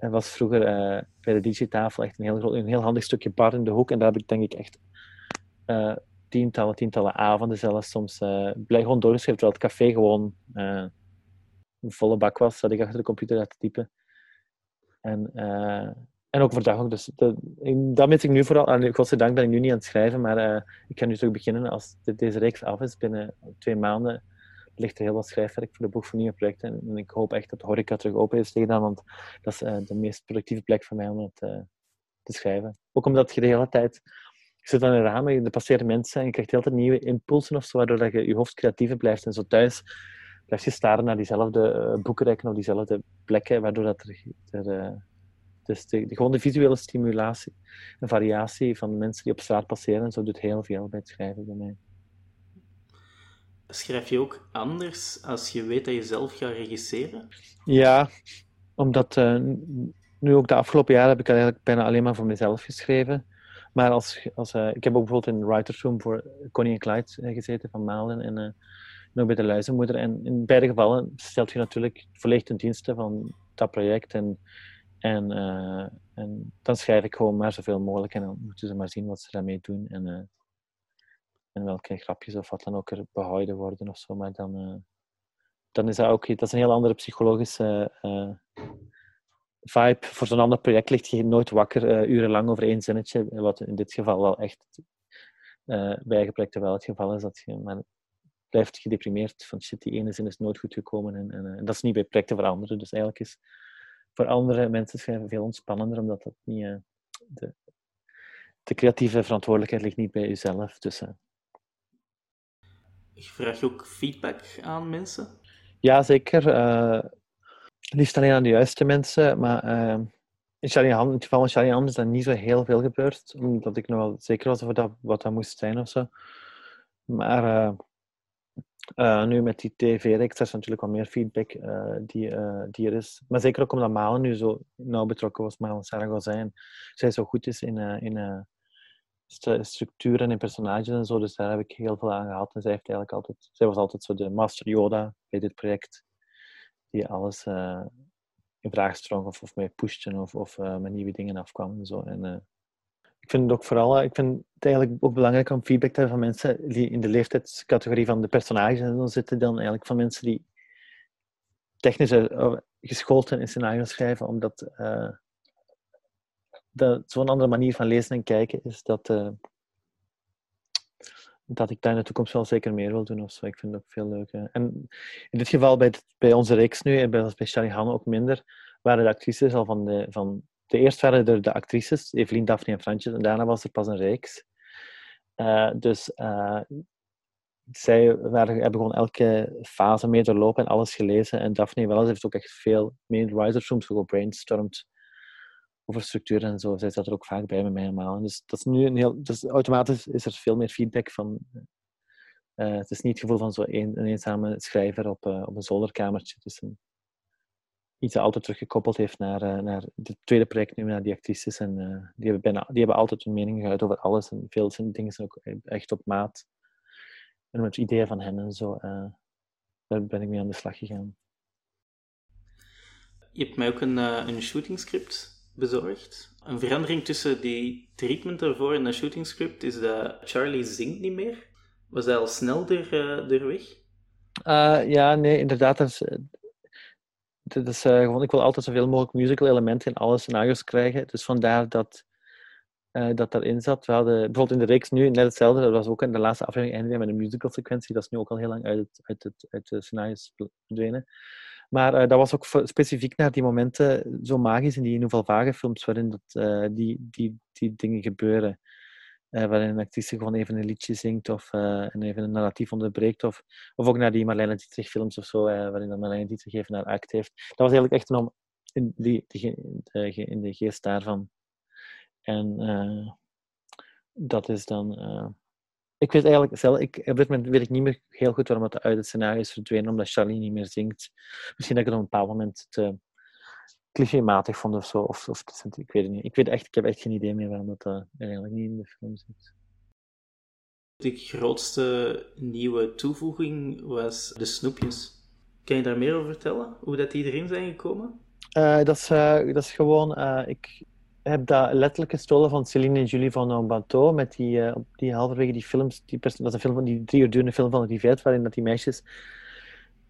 S5: er was vroeger uh, bij de digitafel echt een heel, een heel handig stukje bar in de hoek. En daar heb ik denk ik echt uh, tientallen, tientallen avonden zelfs soms uh, blij gewoon doorgeschreven. Terwijl het café gewoon een volle bak was, zat ik achter de computer uit te typen. En, en ook. Dus de, dat mis ik nu vooral. En godzijdank ben ik nu niet aan het schrijven, maar ik ga nu terug beginnen als deze reeks af is. Binnen twee maanden ligt er heel wat schrijfwerk voor de boek voor nieuwe projecten. En ik hoop echt dat de horeca terug open is tegen dan, want dat is uh, de meest productieve plek voor mij om het uh, te schrijven. Ook omdat je de hele tijd... Zit aan een raam, er passeren mensen en je krijgt de hele tijd nieuwe impulsen of zo, waardoor dat je je hoofd creatiever blijft. En zo thuis blijf je staren naar diezelfde uh, boekenrekken of diezelfde plekken, waardoor dat er... er dus de, de, gewoon de visuele stimulatie en variatie van mensen die op straat passeren, zo doet heel veel bij het schrijven bij mij.
S1: Schrijf je ook anders als je weet dat je zelf gaat regisseren?
S5: Ja, omdat uh, nu ook de afgelopen jaren heb ik eigenlijk bijna alleen maar voor mezelf geschreven. Maar als, als, uh, ik heb ook bijvoorbeeld in Writer's Room voor Connie en Clyde uh, gezeten van Malen en, en ook bij de Luizenmoeder. En in beide gevallen stelt je natuurlijk volledig ten dienste van dat project. En, en, en dan schrijf ik gewoon maar zoveel mogelijk en dan moeten ze maar zien wat ze daarmee doen. En, en welke grapjes of wat dan ook er behouden worden of zo. Maar dan, uh, dan is dat ook dat is een heel andere psychologische uh, vibe. Voor zo'n ander project ligt je nooit wakker uh, urenlang over één zinnetje, wat in dit geval wel echt bij eigen projecten wel het geval is. Dat je maar blijft gedeprimeerd van shit, die ene zin is nooit goed gekomen. En, en, en dat is niet bij projecten voor anderen. Dus eigenlijk is voor andere mensen schrijven veel ontspannender, omdat dat niet... de, de creatieve verantwoordelijkheid ligt niet bij jezelf. Dus
S1: Vraag je ook feedback aan mensen?
S5: Ja, zeker. Liefst alleen aan de juiste mensen. Maar uh, in, Charlie in het geval van Charlie Hand is dat niet zo heel veel gebeurd. Omdat ik nog wel zeker was over dat, wat dat moest zijn of zo. Maar uh, nu met die tv-reeks is natuurlijk wel meer feedback die, die er is. Maar zeker ook omdat Malen nu zo nauw betrokken was, Malen. En zij zo goed is in, in structuren en personages en zo. Dus daar heb ik heel veel aan gehad. En zij, heeft eigenlijk altijd, zij was altijd zo de master Yoda bij dit project. Die alles uh, in vraag strong of, of mee pushte of, of uh, met nieuwe dingen afkwam en zo. En, uh, ik vind het ook vooral, ik vind het eigenlijk ook belangrijk om feedback te hebben van mensen die in de leeftijdscategorie van de personages en zitten, dan eigenlijk van mensen die technisch geschoold zijn in scenario schrijven, omdat zo'n andere manier van lezen en kijken is dat, dat ik daar in de toekomst wel zeker meer wil doen. Of zo. Ik vind het ook veel leuker. En in dit geval bij, bij onze reeks nu, en bij, bij Charlie Hanne ook minder, waren de actrices al van de... Van, de eerst waren er de actrices, Evelien, Daphne en Fransjes, en daarna was er pas een reeks. Uh, dus uh, zij waren, hebben gewoon elke fase mee doorlopen en alles gelezen. En Daphne Wells heeft ook echt veel mee in de writers rooms gebrainstormd over structuur en zo. Zij zat er ook vaak bij met mij helemaal. dus dat is nu een heel... Dus automatisch is er veel meer feedback van... Uh, het is niet het gevoel van zo'n een, een, eenzame schrijver op, uh, op een zolderkamertje. Een, iets dat altijd teruggekoppeld heeft naar, naar het tweede project nu, naar die actrices. En die, hebben bijna, die hebben altijd hun mening gehad over alles. En veel dingen zijn ook echt op maat. En met ideeën van hen en zo. daar ben ik mee aan de slag gegaan.
S1: Je hebt mij ook een, een shooting script bezorgd. Een verandering tussen die treatment ervoor en de shooting script is dat Charlie zingt niet meer. Was hij al snel er, uh, weg?
S5: Uh, ja, nee, inderdaad. Dat is, dat is gewoon, ik wil altijd zoveel mogelijk musical elementen in alle scenario's krijgen. Dus vandaar dat dat daarin zat. We hadden bijvoorbeeld in de reeks nu net hetzelfde. Dat was ook in de laatste aflevering eindigde met een musical sequentie. Dat is nu ook al heel lang uit, het, uit, het, uit de scenario's verdwenen. Maar uh, dat was ook specifiek naar die momenten zo magisch in die Nouvelle Vague films, waarin dat, uh, die, die, die dingen gebeuren. Uh, waarin een actrice gewoon even een liedje zingt of en even een narratief onderbreekt. Of, of ook naar die Marlene Dietrich films of zo, waarin dan Marlene Dietrich even naar act heeft. Dat was eigenlijk echt een, in, die, die, in de geest daarvan. En dat is dan ik weet eigenlijk zelf, ik, op dit moment weet ik niet meer heel goed waarom het uit het scenario is verdwenen, omdat Charlie niet meer zingt. Misschien dat ik het op een bepaald moment te clichématig vond of zo. Of, of, ik weet het niet. Ik, weet echt, ik heb echt geen idee meer waarom dat uh, eigenlijk niet in de film zit.
S1: De grootste nieuwe toevoeging was de snoepjes. Kan je daar meer over vertellen? Hoe dat die erin zijn gekomen?
S5: Uh, dat, is, uh, dat is gewoon... ik, heb dat letterlijk gestolen van Celine en Julie van een Bateau. Met die, uh, die halverwege die films. Die dat een film van die drie uur durende film van Rivet, waarin dat die meisjes.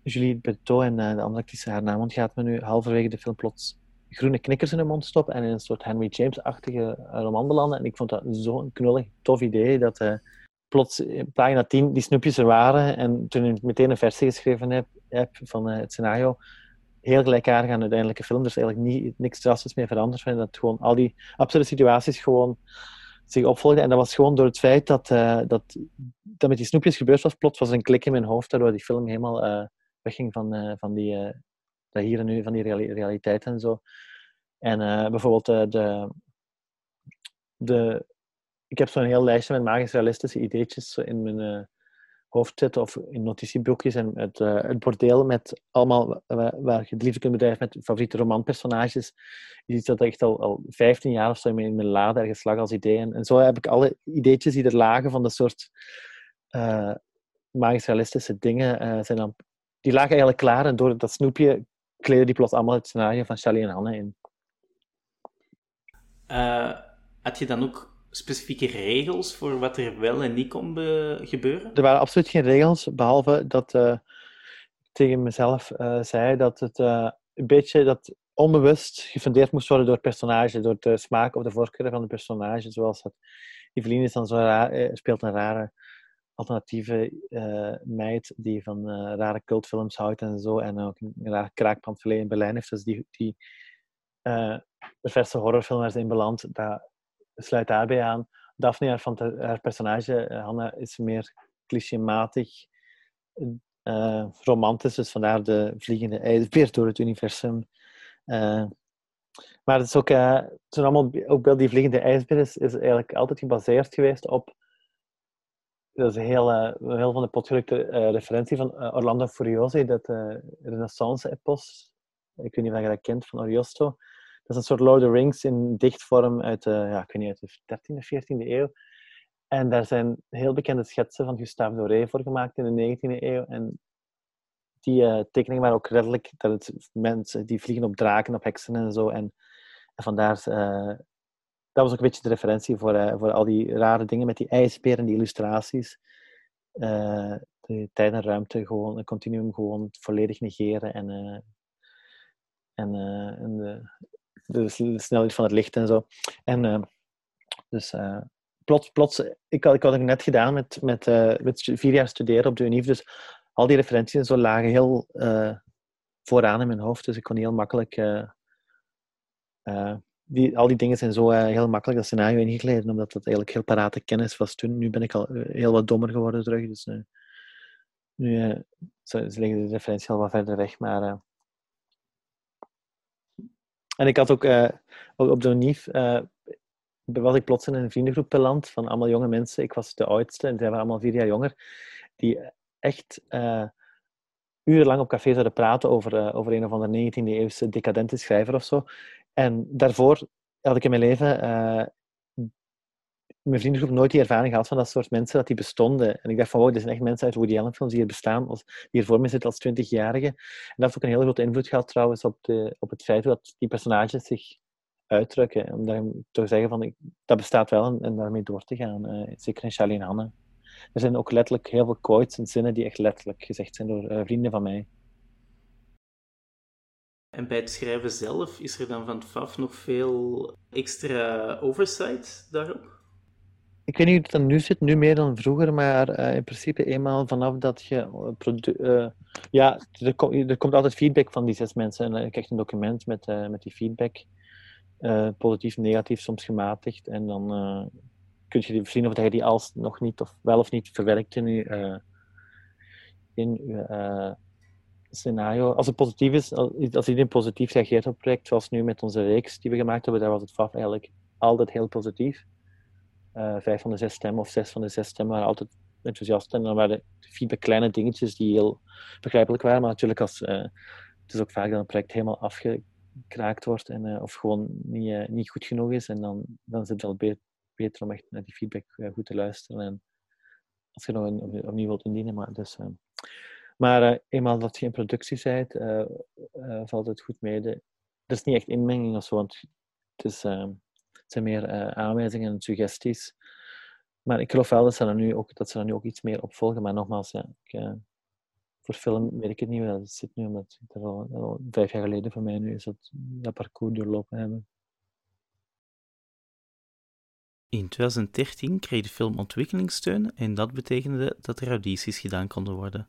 S5: Julie Bateau en uh, de andere actrice, haar naam ontgaat me nu, halverwege de film plots groene knikkers in hun mond stoppen en in een soort Henry James-achtige eh, roman belanden. En ik vond dat zo'n knullig, tof idee dat plots in pagina 10 die snoepjes er waren. En toen ik meteen een versie geschreven heb, heb van het scenario, heel gelijkaardig aan de uiteindelijke film. Er is eigenlijk niet, niks drastisch meer veranderd. dat gewoon al die absurde situaties gewoon zich opvolgden. En dat was gewoon door het feit dat, uh, dat, dat met die snoepjes gebeurd was. Plots was een klik in mijn hoofd, waardoor die film helemaal uh, wegging van, uh, van die, dat hier en nu, van die realiteit en zo. En bijvoorbeeld de, de... Ik heb zo'n heel lijstje met magisch realistische ideetjes in mijn hoofd of in notitieboekjes en het, uh, het bordeel met allemaal waar, je het liefde kunt bedrijven met favoriete romanpersonages. Je ziet dat echt al, al 15 jaar of zo in mijn, lade ergens lag als idee. En, zo heb ik alle ideetjes die er lagen van de soort uh, magisch realistische dingen, uh, zijn dan, die lagen eigenlijk klaar en door dat snoepje kleden die plots allemaal het scenario van Charlie en Hanne in.
S1: had je dan ook specifieke regels voor wat er wel en niet kon gebeuren?
S5: Er waren absoluut geen regels, behalve dat ik tegen mezelf uh, zei dat het uh, een beetje dat onbewust gefundeerd moest worden door het personage, door de smaak of de voorkeuren van de personage. Zoals dat Evelien is dan zo speelt een rare alternatieve meid die van rare cultfilms houdt en zo. En ook een raar kraakpand in Berlijn heeft. Dus die, die de verse horrorfilm waar ze in belandt, dat sluit daarbij aan. Daphne, haar, haar personage, uh, Hanna, is meer clichématig, uh, romantisch, dus vandaar de vliegende ijsbeer door het universum. Uh, maar het is ook, uh, allemaal, ook wel die vliegende ijsbeer is, is eigenlijk altijd gebaseerd geweest op dat is een heel, heel van de potgelukte referentie van Orlando Furiosi, dat Renaissance-epos. Ik weet niet of je dat kent, van Ariosto. Dat is een soort Lord of the Rings in dichtvorm uit de, ja, ik weet niet, uit de 13e, 14e eeuw. En daar zijn heel bekende schetsen van Gustave Doré voor gemaakt in de 19e eeuw. En die uh, tekeningen waren ook redelijk, dat het mensen die vliegen op draken, op heksen en zo. En, en vandaar, dat was ook een beetje de referentie voor, voor al die rare dingen met die ijsberen en die illustraties. de tijd en ruimte gewoon, een continuum gewoon volledig negeren en, en, en de, de, snelheid van het licht en zo. En uh, dus uh, plots, plots, ik had, ik had het net gedaan met, met, uh, met vier jaar studeren op de UNIF, dus al die referenties en zo lagen heel vooraan in mijn hoofd, dus ik kon heel makkelijk, die, al die dingen zijn zo heel makkelijk dat scenario ingegleden, omdat dat eigenlijk heel parate kennis was toen. Nu ben ik al heel wat dommer geworden terug, dus Nu ze, leggen de referentie al wat verder weg, maar... En ik had ook uh, op de NIF was ik plots in een vriendengroep beland van allemaal jonge mensen. Ik was de oudste en zij waren allemaal vier jaar jonger. Die echt uh, urenlang op café zouden praten over, over een of andere 19e eeuwse decadente schrijver of zo. En daarvoor had ik in mijn leven mijn vriendengroep nooit die ervaring gehad van dat soort mensen, dat die bestonden. En ik dacht van, wow, dit zijn echt mensen uit Woody Allen films die hier bestaan, als, die hier voor me zitten als twintigjarige. En dat heeft ook een hele grote invloed gehad trouwens op, de, op het feit dat die personages zich uitdrukken. Om daar te zeggen van, dat bestaat wel en, daarmee door te gaan. Uh, zeker in Charlie en Anne. Er zijn ook letterlijk heel veel quotes en zinnen die echt letterlijk gezegd zijn door uh, vrienden van mij.
S1: En bij het schrijven zelf, is er dan van het FAF nog veel extra oversight daarop?
S5: Ik weet niet hoe het dan nu zit, nu meer dan vroeger, maar uh, in principe eenmaal vanaf dat je... Uh, ja, er, er, komt altijd feedback van die zes mensen en ik krijg een document met, met die feedback. positief, negatief, soms gematigd. En dan kun je zien of je die als nog niet, of wel of niet verwerkt in je, in je scenario. Als het positief is, als iedereen positief reageert op het project, zoals nu met onze reeks die we gemaakt hebben, daar was het FAF eigenlijk altijd heel positief. Uh, vijf van de zes stemmen of zes van de zes stemmen waren altijd enthousiast. En dan waren feedback kleine dingetjes die heel begrijpelijk waren. Maar natuurlijk, als, het is ook vaak dat een project helemaal afgekraakt wordt en, of gewoon niet, niet goed genoeg is. En dan, dan zit het wel beter om echt naar die feedback eh, goed te luisteren. En als je nog een, opnieuw wilt indienen. Maar, dus, maar eenmaal dat je in productie bent, valt het goed mee. De, het is niet echt inmenging of zo, want het, is, zijn meer aanwijzingen en suggesties. Maar ik geloof wel dat ze er nu ook, dat ze er nu ook iets meer op volgen. Maar nogmaals, ja, ik, voor film weet ik het niet dat zit nu, omdat ik er al, al, vijf jaar geleden voor mij nu is dat, dat parcours doorlopen hebben.
S1: In 2013 kreeg de film ontwikkelingssteun en dat betekende dat er audities gedaan konden worden.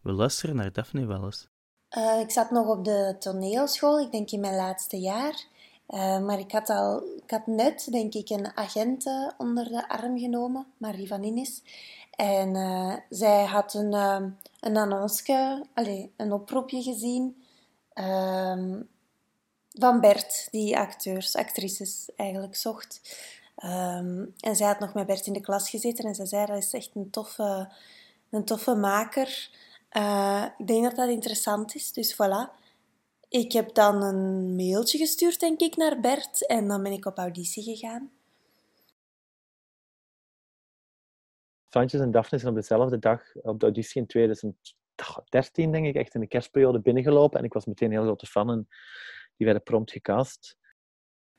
S1: We luisteren naar Daphne Welles.
S3: Uh, ik zat nog op de toneelschool, ik denk in mijn laatste jaar. Uh, maar ik had, al, ik had net, denk ik, een agent onder de arm genomen, Marie van Innis. En uh, zij had een, een annonce, allez, een oproepje gezien ehm, van Bert, die acteurs, actrices eigenlijk zocht. Ehm, en zij had nog met Bert in de klas gezeten en ze zei dat is echt een toffe, een toffe maker. Ik denk dat dat interessant is, dus voilà. Ik heb dan een mailtje gestuurd, denk ik, naar Bert en dan ben ik op auditie gegaan.
S5: Frantjes en Daphne zijn op dezelfde dag op de auditie in 2013, denk ik, echt in de kerstperiode binnengelopen. En ik was meteen een heel grote fan en die werden prompt gecast.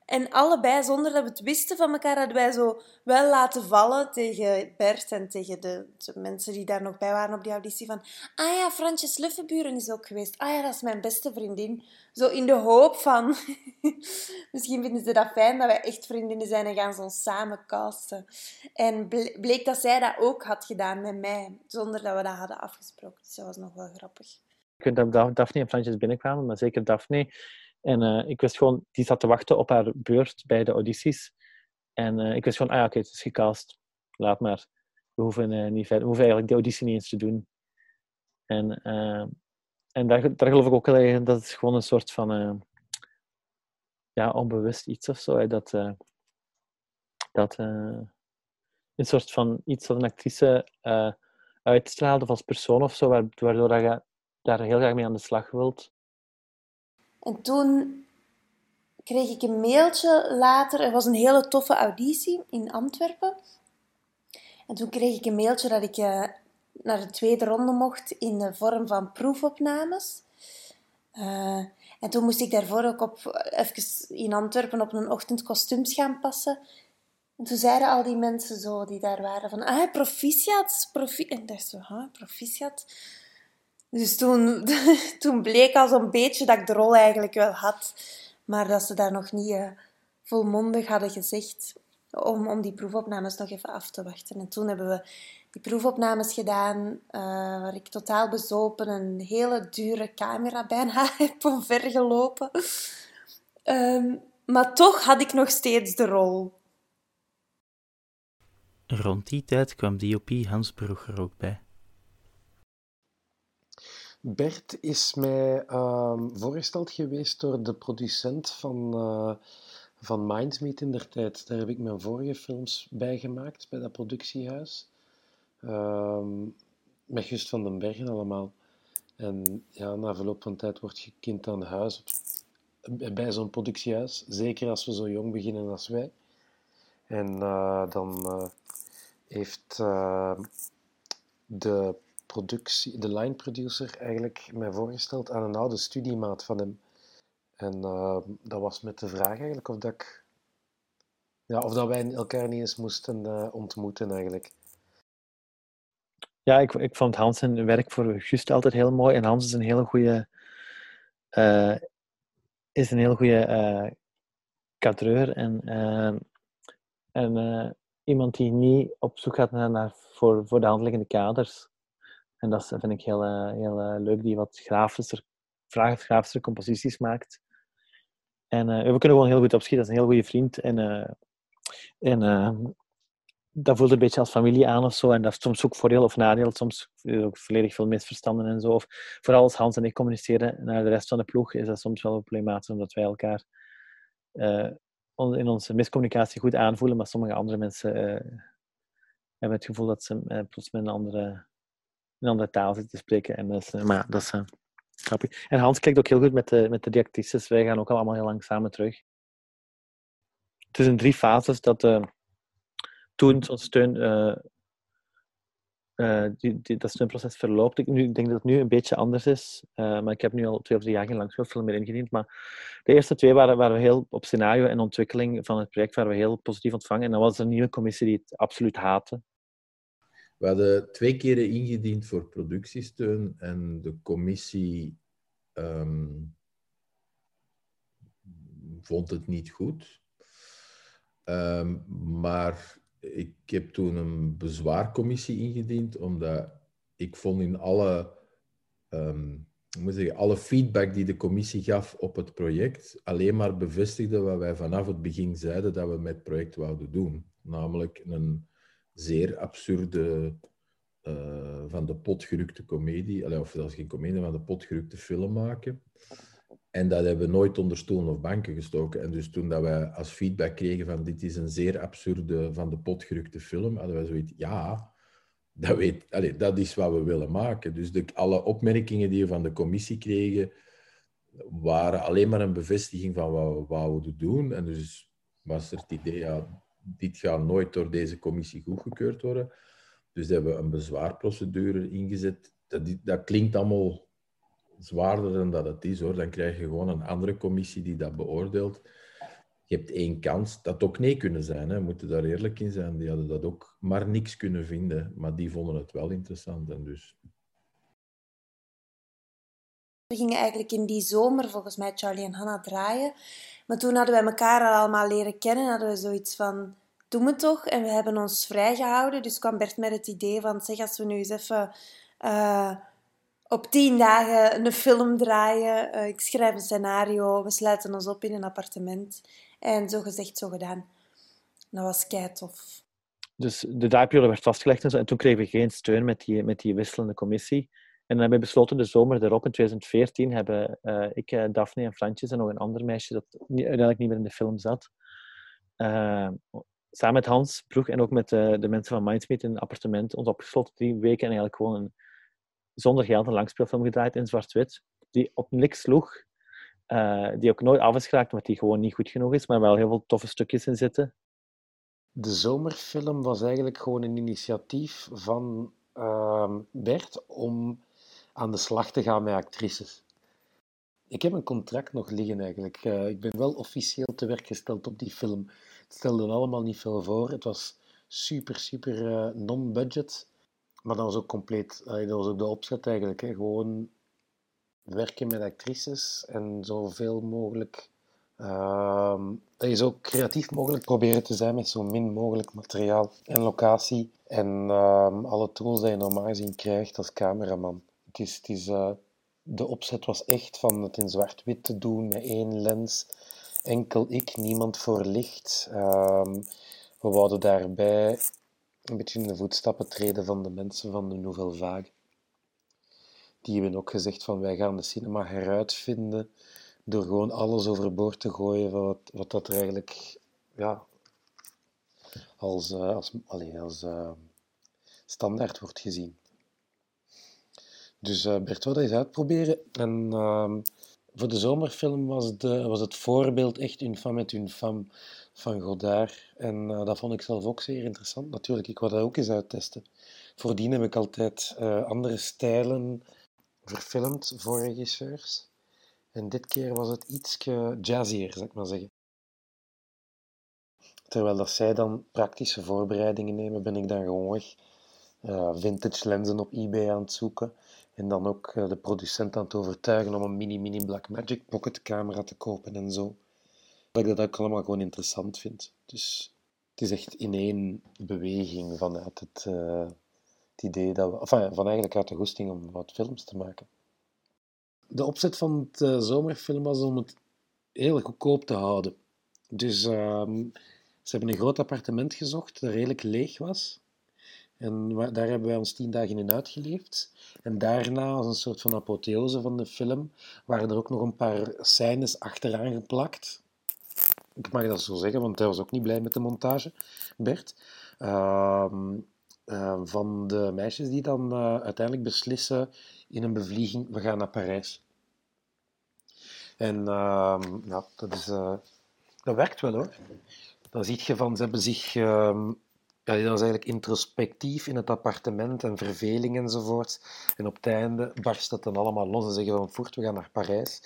S3: En allebei, zonder dat we het wisten van elkaar, hadden wij zo wel laten vallen tegen Bert en tegen de, de mensen die daar nog bij waren op die auditie. Van, ah ja, Fransjes Luffenburen is ook geweest. Ah ja, dat is mijn beste vriendin. Zo in de hoop van, misschien vinden ze dat fijn dat wij echt vriendinnen zijn en gaan ze ons samen casten. En bleek dat zij dat ook had gedaan met mij, zonder dat we dat hadden afgesproken. Dus dat was nog wel grappig.
S5: Ik weet dat Daphne en Fransjes binnenkwamen, maar zeker Daphne en uh, ik wist gewoon, die zat te wachten op haar beurt bij de audities. En uh, ik wist gewoon, ah ja, oké, het is gecast. Laat maar. We hoeven, uh, niet verder, we hoeven eigenlijk de auditie niet eens te doen. En, en daar, daar geloof ik ook wel in, dat is gewoon een soort van ja, onbewust iets of zo. Hè, dat dat een soort van iets wat een actrice uitstraalde of als persoon of zo, waardoor je daar heel graag mee aan de slag wilt.
S3: En toen kreeg ik een mailtje later. Er was een hele toffe auditie in Antwerpen. En toen kreeg ik een mailtje dat ik uh, naar de tweede ronde mocht in de vorm van proefopnames. Uh, en toen moest ik daarvoor ook op, even in Antwerpen op een ochtend kostuums gaan passen. En toen zeiden al die mensen zo die daar waren van, ah, proficiat, profi En ik dacht zo, huh, proficiat? Dus toen, toen bleek al zo'n beetje dat ik de rol eigenlijk wel had, maar dat ze daar nog niet uh, volmondig hadden gezegd om, om die proefopnames nog even af te wachten. En toen hebben we die proefopnames gedaan, uh, waar ik totaal bezopen een hele dure camera bijna heb omvergelopen. Um, maar toch had ik nog steeds de rol.
S1: Rond die tijd kwam DOP Hans Broeg er ook bij.
S6: Bert is mij ehm, voorgesteld geweest door de producent van, uh, van Mindsmeet in der tijd. Daar heb ik mijn vorige films bij gemaakt, bij dat productiehuis. Ehm, met Gust van den Bergen allemaal. En ja, na verloop van tijd wordt je kind aan huis bij zo'n productiehuis. Zeker als we zo jong beginnen als wij. En uh, dan uh, heeft de, productie, de line producer eigenlijk mij voorgesteld aan een oude studiemaat van hem. En dat was met de vraag eigenlijk of, dat ik, ja, of dat wij elkaar niet eens moesten ontmoeten eigenlijk.
S5: Ja, ik, ik vond Hans zijn werk voor Gust altijd heel mooi. En Hans is een hele goede, uh, is een hele goede uh, cadreur en, uh, en iemand die niet op zoek gaat naar, naar voor, voor de handliggende kaders. En dat vind ik heel, heel leuk, die wat grafischer, grafischer composities maakt. En we kunnen gewoon heel goed opschieten. Dat is een heel goede vriend. En, en dat voelt een beetje als familie aan of zo. En dat is soms ook voordeel of nadeel. Soms ook volledig veel misverstanden en zo. Of vooral als Hans en ik communiceren naar de rest van de ploeg, is dat soms wel problematisch, omdat wij elkaar in onze miscommunicatie goed aanvoelen, maar sommige andere mensen hebben het gevoel dat ze plots met een andere, een andere taal zitten te spreken. En dat is, maar dat is grappig. En Hans kijkt ook heel goed met de, met de. Wij gaan ook allemaal heel lang samen terug. Het is in drie fases dat toen zo'n steun, die, dat steunproces verloopt. Ik, denk dat het nu een beetje anders is, maar ik heb nu al twee of drie jaar geen langspeelfilm meer ingediend. Maar de eerste twee waren, waren we heel op scenario en ontwikkeling van het project waren we heel positief ontvangen. En dan was er een nieuwe commissie die het absoluut haatte.
S2: We hadden twee keren ingediend voor productiesteun en de commissie um, vond het niet goed. Um, maar ik heb toen een bezwaarcommissie ingediend, omdat ik vond in alle, um, moet zeggen, alle feedback die de commissie gaf op het project alleen maar bevestigde wat wij vanaf het begin zeiden dat we met het project wouden doen. Namelijk een zeer absurde, uh, van de pot gerukte komedie, of dat is geen komedie, van de pot gerukte film maken. En dat hebben we nooit onder stoelen of banken gestoken. En dus toen dat wij als feedback kregen van dit is een zeer absurde, van de pot gerukte film, hadden wij zoiets, ja, dat, weet, dat is wat we willen maken. Dus alle opmerkingen die we van de commissie kregen, waren alleen maar een bevestiging van wat we wouden doen. En dus was er het idee, ja, dit gaat nooit door deze commissie goedgekeurd worden. Dus hebben we een bezwaarprocedure ingezet. Dat, dat klinkt allemaal zwaarder dan dat het is, hoor. Dan krijg je gewoon een andere commissie die dat beoordeelt. Je hebt één kans. Dat ook nee kunnen zijn, hè. we moeten daar eerlijk in zijn. Die hadden dat ook maar niks kunnen vinden, maar die vonden het wel interessant. En dus...
S3: We gingen eigenlijk in die zomer volgens mij Charlie en Hannah draaien. Maar toen hadden wij elkaar al allemaal leren kennen, hadden we zoiets van, doen we toch? En we hebben ons vrijgehouden. Dus kwam Bert met het idee van, zeg, als we nu eens even... Uh, op tien dagen een film draaien. Uh, ik schrijf een scenario, we sluiten ons op in een appartement. En zo gezegd, zo gedaan. Dat was kei tof.
S5: Dus de draaiperiode werd vastgelegd en, zo, en toen kregen we geen steun met die, met die wisselende commissie. En dan hebben we besloten de zomer erop, in 2014, hebben uh, ik, uh, Daphne en Frantjes en nog een ander meisje dat uiteindelijk niet meer in de film zat, samen met Hans Broeg en ook met de mensen van Mindsmeet in een appartement ons opgesloten drie weken en eigenlijk gewoon een zonder geld een langspeelfilm gedraaid in zwart-wit, die op niks sloeg, die ook nooit af is geraakt, omdat die gewoon niet goed genoeg is, maar wel heel veel toffe stukjes in zitten.
S6: De zomerfilm was eigenlijk gewoon een initiatief van uh, Bert om aan de slag te gaan met actrices. Ik heb een contract nog liggen eigenlijk. Uh, ik ben wel officieel te werk gesteld op die film. Het stelde allemaal niet veel voor. Het was super, super uh, non-budget. Maar dat was ook compleet, dat was ook de opzet eigenlijk. Hè. Gewoon werken met actrices en zoveel mogelijk, uh, zo creatief mogelijk proberen te zijn met zo min mogelijk materiaal en locatie. En uh, alle tools die je normaal gezien krijgt als cameraman. Het is, uh, de opzet was echt van het in zwart-wit te doen met één lens. Enkel ik, niemand voor licht. Ehm, we wouden daarbij een beetje in de voetstappen treden van de mensen van de Nouvelle Vague. die hebben ook gezegd van wij gaan de cinema heruitvinden door gewoon alles overboord te gooien wat, wat dat er eigenlijk ja, als, uh, als, als uh, standaard wordt gezien. Dus uh, Bert dat eens uitproberen. En ehm, voor de zomerfilm was, de, was het voorbeeld echt une femme et une femme van Godard. En dat vond ik zelf ook zeer interessant. Natuurlijk, ik wou dat ook eens uittesten. Voordien heb ik altijd andere stijlen verfilmd voor regisseurs. En dit keer was het iets jazzier, zou ik maar zeggen. Terwijl dat zij dan praktische voorbereidingen nemen, ben ik dan gewoon weg uh, vintage lenzen op eBay aan het zoeken. En dan ook uh, de producent aan het overtuigen om een mini-mini Blackmagic pocket camera te kopen en zo. Dat ik dat ook allemaal gewoon interessant vind. Dus het is echt in één beweging vanuit het, uh, het idee dat we... Enfin, van eigenlijk uit de goesting om wat films te maken. De opzet van het zomerfilm was om het heel goedkoop te houden. Dus ehm, ze hebben een groot appartement gezocht dat redelijk leeg was. En daar hebben wij ons tien dagen in uitgeleefd. En daarna, als een soort van apotheose van de film, waren er ook nog een paar scènes achteraan geplakt. Ik mag dat zo zeggen, want hij was ook niet blij met de montage, Bert. Uh, uh, van de meisjes die dan uh, uiteindelijk beslissen in een bevlieging, we gaan naar Parijs. En ehm, dat, is, eh, dat werkt wel hoor. Dan zie je van, ze hebben zich... Ehm, ja, dat is eigenlijk introspectief in het appartement en verveling enzovoort. En op het einde barst dat dan allemaal los en zeggen van voort, we gaan naar Parijs.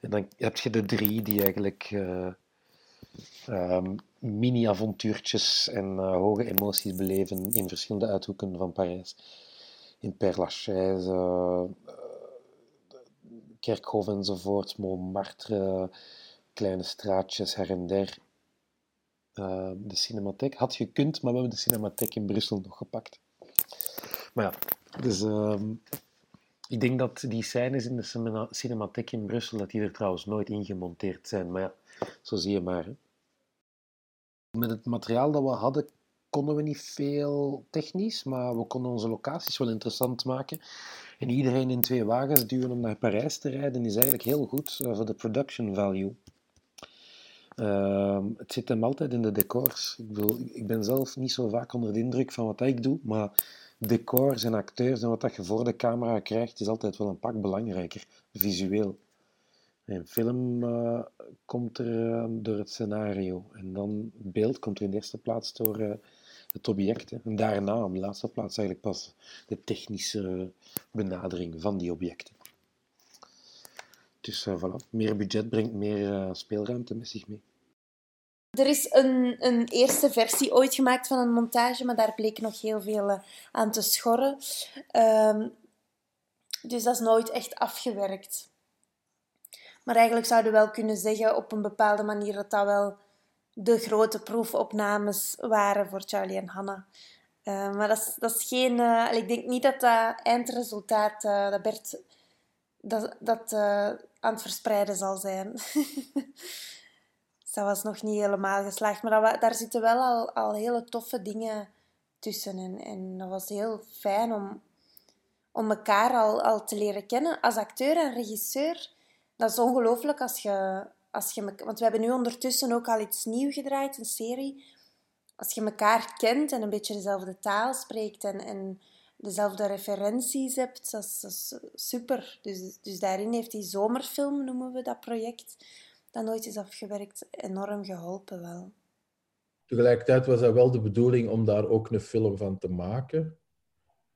S6: En dan heb je de drie die eigenlijk uh, mini-avontuurtjes en uh, hoge emoties beleven in verschillende uithoeken van Parijs. In Père Lachaise, uh, Kerkhof enzovoort, Montmartre, kleine straatjes her en der. Uh, de Cinematheek. Had gekund, maar we hebben de Cinematheek in Brussel nog gepakt. Maar ja, dus uh, ik denk dat die scènes in de Cinematheek in Brussel, dat die er trouwens nooit ingemonteerd zijn. Maar ja, zo zie je maar. Met het materiaal dat we hadden, konden we niet veel technisch, maar we konden onze locaties wel interessant maken. En iedereen in twee wagens duwen om naar Parijs te rijden is eigenlijk heel goed uh, voor de production value. Uh, het zit hem altijd in de decors. Ik, ik ben zelf niet zo vaak onder de indruk van wat ik doe, maar decors en acteurs en wat dat je voor de camera krijgt, is altijd wel een pak belangrijker, visueel. Een film uh, komt er uh, door het scenario en dan beeld komt er in de eerste plaats door uh, het object. En daarna, op de laatste plaats, eigenlijk pas de technische benadering van die objecten. Dus uh, voilà, meer budget brengt meer uh, speelruimte met zich mee.
S3: Er is een, een eerste versie ooit gemaakt van een montage, maar daar bleek nog heel veel uh, aan te schorren. Um, dus dat is nooit echt afgewerkt. Maar eigenlijk zouden we wel kunnen zeggen op een bepaalde manier dat dat wel de grote proefopnames waren voor Charlie en Hannah. maar dat is, dat is geen... ik denk niet dat dat eindresultaat, dat Bert dat, dat aan het verspreiden zal zijn. dus dat was nog niet helemaal geslaagd. Maar daar zitten wel al, al hele toffe dingen tussen. En, en dat was heel fijn om, om elkaar al, al te leren kennen als acteur en regisseur. Dat is ongelooflijk als je, als je... Want we hebben nu ondertussen ook al iets nieuws gedraaid, een serie. Als je elkaar kent en een beetje dezelfde taal spreekt en... en dezelfde referenties hebt. Dat is, dat super. Dus, dus daarin heeft die zomerfilm, noemen we dat project, dat nooit is afgewerkt, enorm geholpen wel.
S2: Tegelijkertijd was dat wel de bedoeling om daar ook een film van te maken.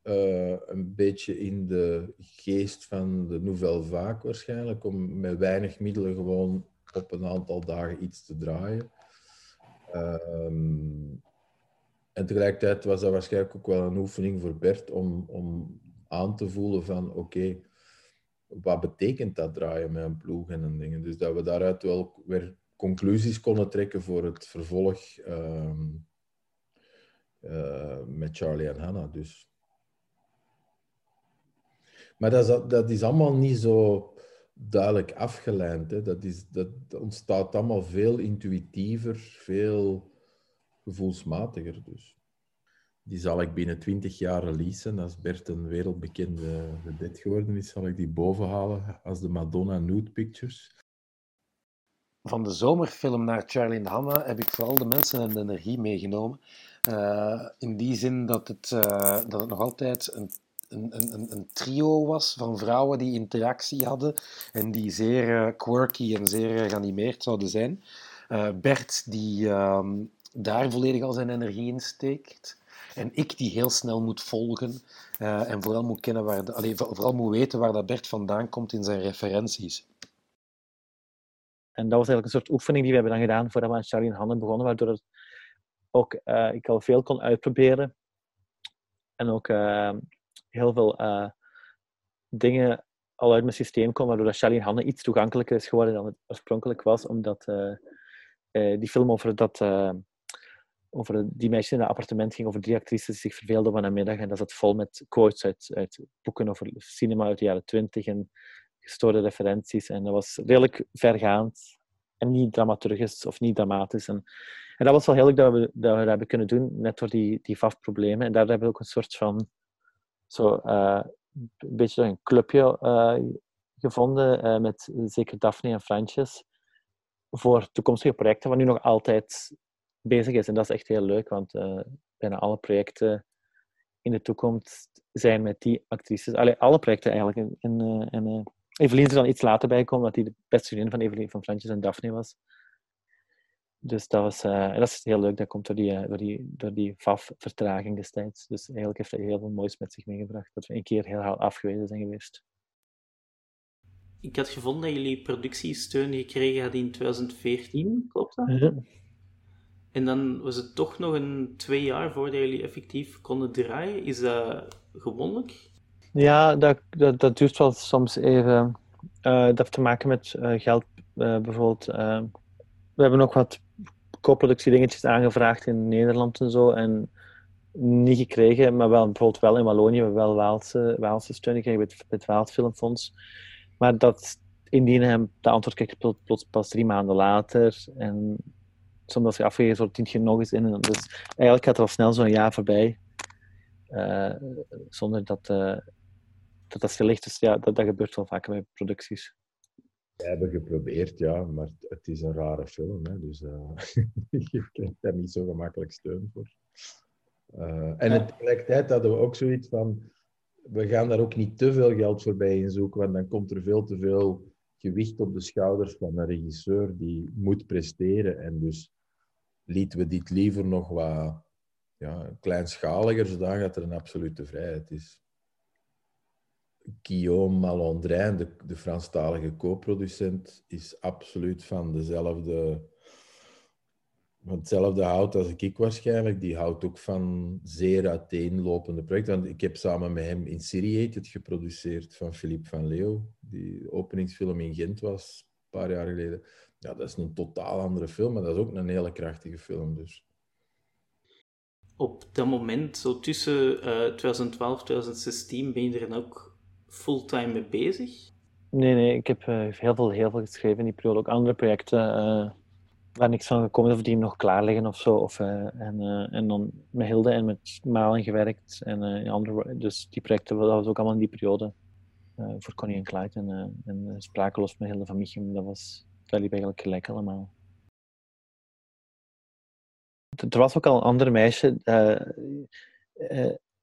S2: Uh, een beetje in de geest van de Nouvelle Vague waarschijnlijk, om met weinig middelen gewoon op een aantal dagen iets te draaien. Uh, en tegelijkertijd was dat waarschijnlijk ook wel een oefening voor Bert om, om aan te voelen van oké, wat betekent dat draaien met een ploeg en dingen. Dus dat we daaruit wel weer conclusies konden trekken voor het vervolg uh, uh, met Charlie en Hannah. Dus. Maar dat is, dat is allemaal niet zo duidelijk afgeleid. Hè. Dat, is, dat ontstaat allemaal veel intuïtiever, veel gevoelsmatiger dus. die zal ik binnen 20 jaar releasen. Als Bert een wereldbekende vedette geworden is, zal ik die bovenhalen als de Madonna Nude Pictures.
S6: Van de zomerfilm naar Charlie en Hanna heb ik vooral de mensen en de energie meegenomen. Uh, in die zin dat het, uh, dat het nog altijd een, een, een, een, trio was van vrouwen die interactie hadden en die zeer uh, quirky en zeer geanimeerd zouden zijn. Bert die ehm, daar volledig al zijn energie in steekt. En ik die heel snel moet volgen en vooral moet, kennen waar de, allez, vooral moet weten waar dat Bert vandaan komt in zijn referenties.
S5: En dat was eigenlijk een soort oefening die we hebben dan gedaan voordat we aan Charlie en Handen begonnen, waardoor het ook, uh, ik al veel kon uitproberen. En ook uh, heel veel dingen al uit mijn systeem kon, waardoor Charlie en Handen iets toegankelijker is geworden dan het oorspronkelijk was, omdat die film over dat over die meisje in het appartement ging, over drie actrices die zich verveelden van een middag. En dat zat vol met quotes uit, uit boeken over cinema uit de jaren twintig en gestoorde referenties. En dat was redelijk vergaand en niet dramaturgisch of niet dramatisch. En, en dat was wel heel leuk dat we, dat we dat hebben kunnen doen, net door die, die VAF-problemen. En daar hebben we ook een soort van, zo, uh, een beetje een clubje uh, gevonden, uh, met zeker Daphne en Fransjes, voor toekomstige projecten, wat nu nog altijd bezig is. En dat is echt heel leuk, want bijna alle projecten in de toekomst zijn met die actrices. Allee, alle projecten eigenlijk. En, en, Evelien is er dan iets later bij gekomen, dat hij de beste vriendin van Evelien, van Fransjes en Daphne was. Dus dat, was, dat is heel leuk. Dat komt door die, door die, door die FAF-vertraging destijds. Dus eigenlijk heeft hij heel veel moois met zich meegebracht. Dat we een keer heel hard afgewezen zijn geweest.
S1: Ik had gevonden dat jullie productiesteun gekregen hadden in 2014, klopt dat? Ja. En dan was het toch nog een twee jaar voordat jullie effectief konden draaien. Is dat gewoonlijk?
S5: Ja, dat, dat, dat duurt wel soms even. Uh, dat heeft te maken met uh, geld uh, bijvoorbeeld. we hebben ook wat co-productiedingetjes aangevraagd in Nederland en zo. En niet gekregen, maar wel bijvoorbeeld wel in Wallonië. We hebben wel Waalse, Waalse steun gekregen met het Waals Filmfonds. Maar dat indien hem de antwoord krijgt plots pas drie maanden later. En soms als je afgegeven wordt, dient je nog eens in. Dus eigenlijk gaat er al snel zo'n jaar voorbij. Uh, zonder dat, uh, dat dat ligt. Dus ja, dat, dat gebeurt wel vaker bij producties.
S2: We hebben geprobeerd, ja, maar het is een rare film. Hè, dus uh, je krijgt daar niet zo gemakkelijk steun voor. Uh, en tegelijkertijd hadden we ook zoiets van, we gaan daar ook niet te veel geld voorbij in zoeken, want dan komt er veel te veel gewicht op de schouders van een regisseur die moet presteren. En dus lieten we dit liever nog wat ja, kleinschaliger, zodat er een absolute vrijheid is. Guillaume Malondrin, de, de Franstalige co-producent, is absoluut van dezelfde, van hetzelfde hout als ik waarschijnlijk. Die houdt ook van zeer uiteenlopende projecten. Want ik heb samen met hem in het geproduceerd van Philippe van Leeuw, die openingsfilm in Gent was, een paar jaar geleden. Ja, dat is een totaal andere film, maar dat is ook een hele krachtige film. Dus
S1: op dat moment, zo tussen uh, 2012 en 2016, ben je er dan ook fulltime mee bezig?
S5: Nee, nee, ik heb uh, heel, veel, heel veel geschreven in die periode. Ook andere projecten uh, waar niks van gekomen is of die nog klaar liggen of zo. Of, uh, en, en dan met Hilde en met Malen gewerkt. En, andere, dus die projecten, dat was ook allemaal in die periode. voor Connie en Clyde en, en Sprakeloos met Hilde van Michem. Dat, was, dat liep eigenlijk gelijk allemaal. Er was ook al een ander meisje,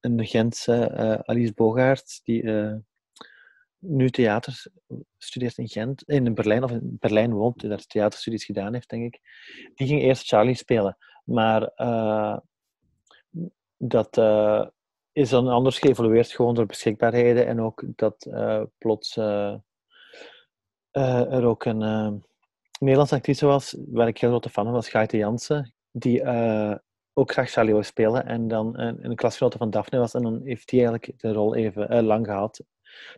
S5: een Gentse, Alice Bogaert, die nu theater studeert in Gent, in Berlijn, of in Berlijn woont, daar theaterstudies gedaan heeft, denk ik. Die ging eerst Charlie spelen. Maar dat is dan anders geëvolueerd, gewoon door beschikbaarheden. En ook dat uh, plots er ook een Nederlandse actrice was, waar ik heel grote fan van was, Gaite Jansen. Die ook graag Charlie spelen. En dan een, een klasgenote van Daphne was. En dan heeft hij eigenlijk de rol even lang gehad.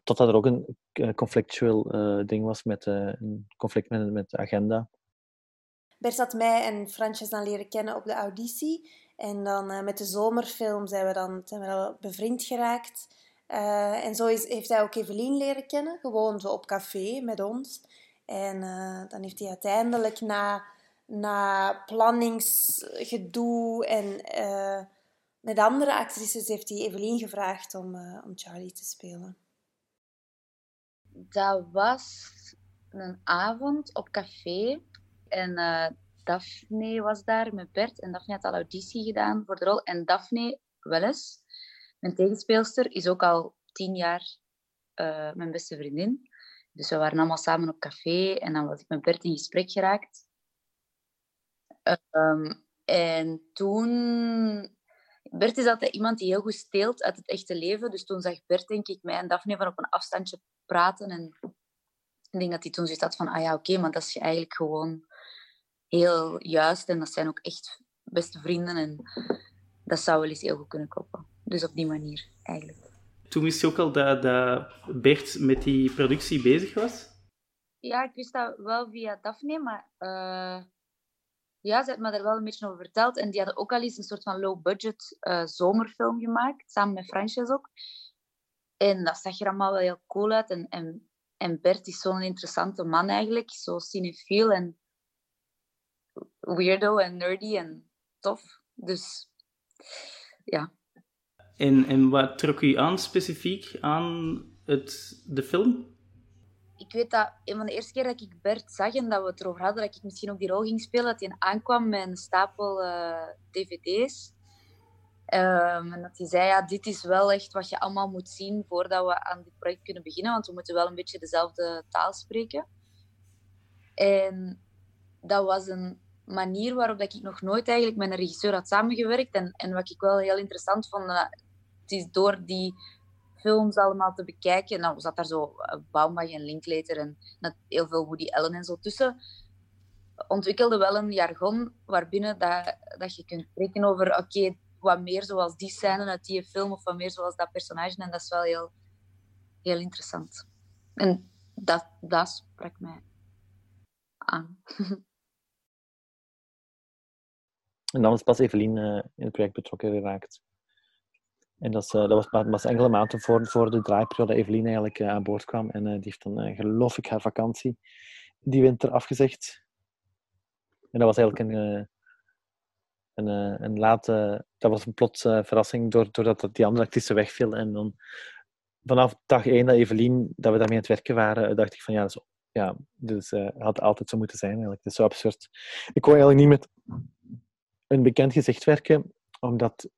S5: Totdat er ook een conflictueel uh, ding was met een conflict met, met de agenda.
S3: Bert had mij en Fransjes dan leren kennen op de auditie. En dan met de zomerfilm zijn we dan zijn bevriend geraakt. en zo is, heeft hij ook Evelien leren kennen, gewoon zo op café met ons. En dan heeft hij uiteindelijk na, na planningsgedoe en met andere actrices heeft hij Evelien gevraagd om, uh, om Charlie te spelen?
S4: Dat was een avond op café. En uh, Daphne was daar met Bert. En Daphne had al auditie gedaan voor de rol. En Daphne Welles, mijn tegenspeelster, is ook al tien jaar uh, mijn beste vriendin. Dus we waren allemaal samen op café. En dan was ik met Bert in gesprek geraakt. Um, en toen... Bert is altijd iemand die heel goed steelt uit het echte leven. Dus toen zag Bert, denk ik, mij en Daphne van op een afstandje praten. En ik denk dat hij toen zoiets had van, ah ja, oké, maar dat is eigenlijk gewoon heel juist. En dat zijn ook echt beste vrienden. En dat zou wel eens heel goed kunnen kloppen. Dus op die manier, eigenlijk.
S1: Toen wist je ook al dat, Bert met die productie bezig was?
S4: Ja, ik wist dat wel via Daphne, maar... Uh, ja, ze had me er wel een beetje over verteld. En die hadden ook al eens een soort van low-budget uh, zomerfilm gemaakt, samen met Frances ook. En dat zag er allemaal wel heel cool uit. En, en, en Bert is zo'n interessante man eigenlijk. Zo cinefiel en weirdo en nerdy en tof. Dus ja.
S1: En, en wat trok u aan specifiek aan het, de film?
S4: ik weet dat een van de eerste keer dat ik Bert zag en dat we het erover hadden, dat ik misschien ook die rol ging spelen, dat hij aankwam met een stapel uh, dvd's. Um, en dat hij zei, ja, dit is wel echt wat je allemaal moet zien voordat we aan dit project kunnen beginnen, want we moeten wel een beetje dezelfde taal spreken. En dat was een manier waarop ik nog nooit eigenlijk met een regisseur had samengewerkt. En, en wat ik wel heel interessant vond, is door die films allemaal te bekijken. En dan zat daar zo eh, Baumbach en Linklater en heel veel Woody Allen en zo tussen. Ontwikkelde wel een jargon waarbinnen dat, dat je kunt spreken over oké, wat meer zoals die scène uit die film of wat meer zoals dat personage. En dat is wel heel, heel interessant. En dat, dat sprak mij aan.
S5: En dan is pas Evelien in het project betrokken geraakt. En dat, uh, dat was, was enkele maanden voor, voor de draaiperiode dat Evelien eigenlijk uh, aan boord kwam. En uh, die heeft dan, geloof ik, haar vakantie die winter afgezegd. En dat was eigenlijk een, een, een late... Dat was een plots verrassing doordat die andere actrice wegviel. En dan vanaf dag één dat Evelien, dat we daarmee aan het werken waren, dacht ik van ja, dat ja dus had altijd zo moeten zijn eigenlijk. Het is zo absurd. Ik kon eigenlijk niet met een bekend gezicht werken, omdat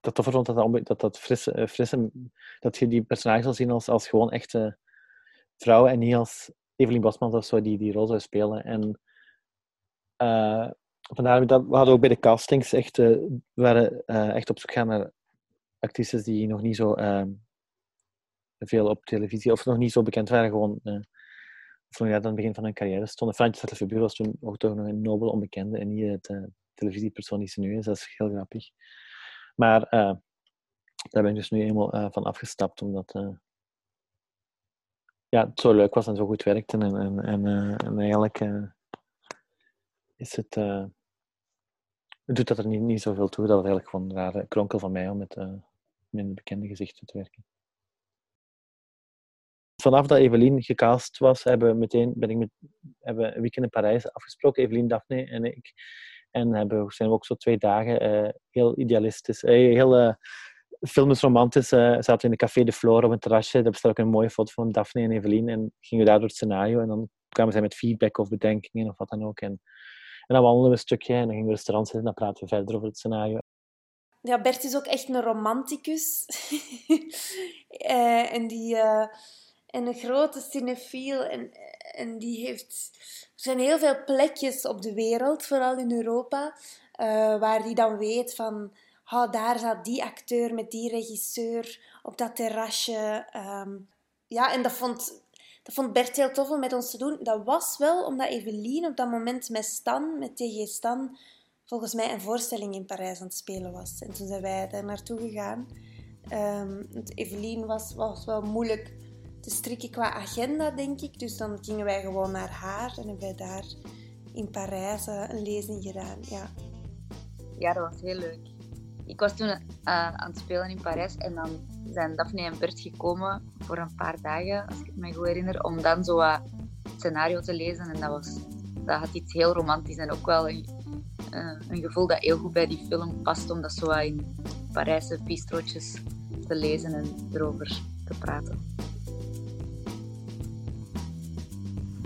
S5: dat toffer vond dat dat, dat frisse, eh, frisse, dat je die personage zal zien als, als gewoon echte vrouw en niet als Evelien Bosman of zo die die rol zou spelen. En uh, vandaar dat we hadden ook bij de castings echt, uh, we waren uh, echt op zoek gaan naar actrices die nog niet zo veel op televisie of nog niet zo bekend waren, gewoon nog net aan het begin van hun carrière stonden. Frantje Sattelfebure was toen ook toch nog een nobel onbekende en niet het televisiepersoon die ze nu is. Dat is heel grappig. Maar uh, daar ben ik dus nu eenmaal uh, van afgestapt, omdat uh, ja, het zo leuk was en zo goed werkte. En, en, en, en eigenlijk is het, doet dat er niet, niet zoveel toe. Dat was eigenlijk gewoon een rare kronkel van mij om met minder bekende gezichten te werken. Vanaf dat Evelien gecast was, hebben meteen, ben ik met, hebben een weekend in Parijs afgesproken, Evelien, Daphne en ik. En hebben, zijn we ook zo twee dagen uh, heel idealistisch, uh, heel uh, filmisch romantisch. zaten we in de Café de Flore op een terrasje. Daar bestaat ook een mooie foto van Daphne en Evelien. En gingen we daar door het scenario. En dan kwamen zij met feedback of bedenkingen of wat dan ook. En, en dan wandelden we een stukje en dan gingen we restaurant zitten en dan praten we verder over het scenario.
S3: Ja, Bert is ook echt een romanticus. en die en een grote cinefiel. En, en die heeft... Er zijn heel veel plekjes op de wereld, vooral in Europa, uh, waar die dan weet van... Oh, daar zat die acteur met die regisseur op dat terrasje. Um, ja, en dat vond, dat vond Bert heel tof om met ons te doen. Dat was wel omdat Evelien op dat moment met Stan, met TG Stan, volgens mij een voorstelling in Parijs aan het spelen was. En toen zijn wij daar naartoe gegaan. Um, Evelien was, was wel moeilijk te strikken qua agenda, denk ik. Dus dan gingen wij gewoon naar haar en hebben wij daar in Parijs uh, een lezing gedaan. Ja.
S4: ja, dat was heel leuk. Ik was toen uh, aan het spelen in Parijs en dan zijn Daphne en Bert gekomen voor een paar dagen, als ik het me goed herinner, om dan zo het scenario te lezen. En dat, was, dat had iets heel romantisch en ook wel een, uh, een gevoel dat heel goed bij die film past, omdat zo in Parijse bistrootjes te lezen en erover te praten.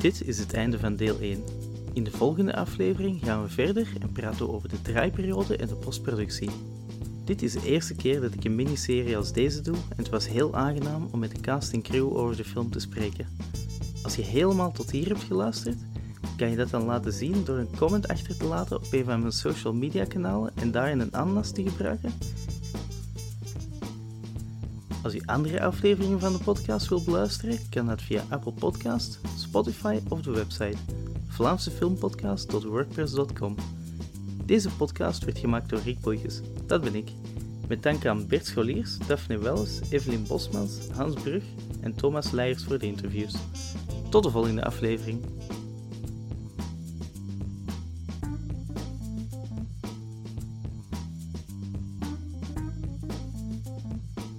S1: Dit is het einde van deel 1. In de volgende aflevering gaan we verder en praten over de draaiperiode en de postproductie. Dit is de eerste keer dat ik een miniserie als deze doe en het was heel aangenaam om met de cast en crew over de film te spreken. Als je helemaal tot hier hebt geluisterd, kan je dat dan laten zien door een comment achter te laten op een van mijn social media kanalen en daarin een ananas te gebruiken. Als u andere afleveringen van de podcast wilt beluisteren, kan dat via Apple Podcast, Spotify of de website vlaamsefilmpodcast.wordpress.com. Deze podcast werd gemaakt door Rick Boyges, dat ben ik. Met dank aan Bert Scholiers, Daphne Welles, Evelien Bosmans, Hans Brug en Thomas Leijers voor de interviews. Tot de volgende aflevering.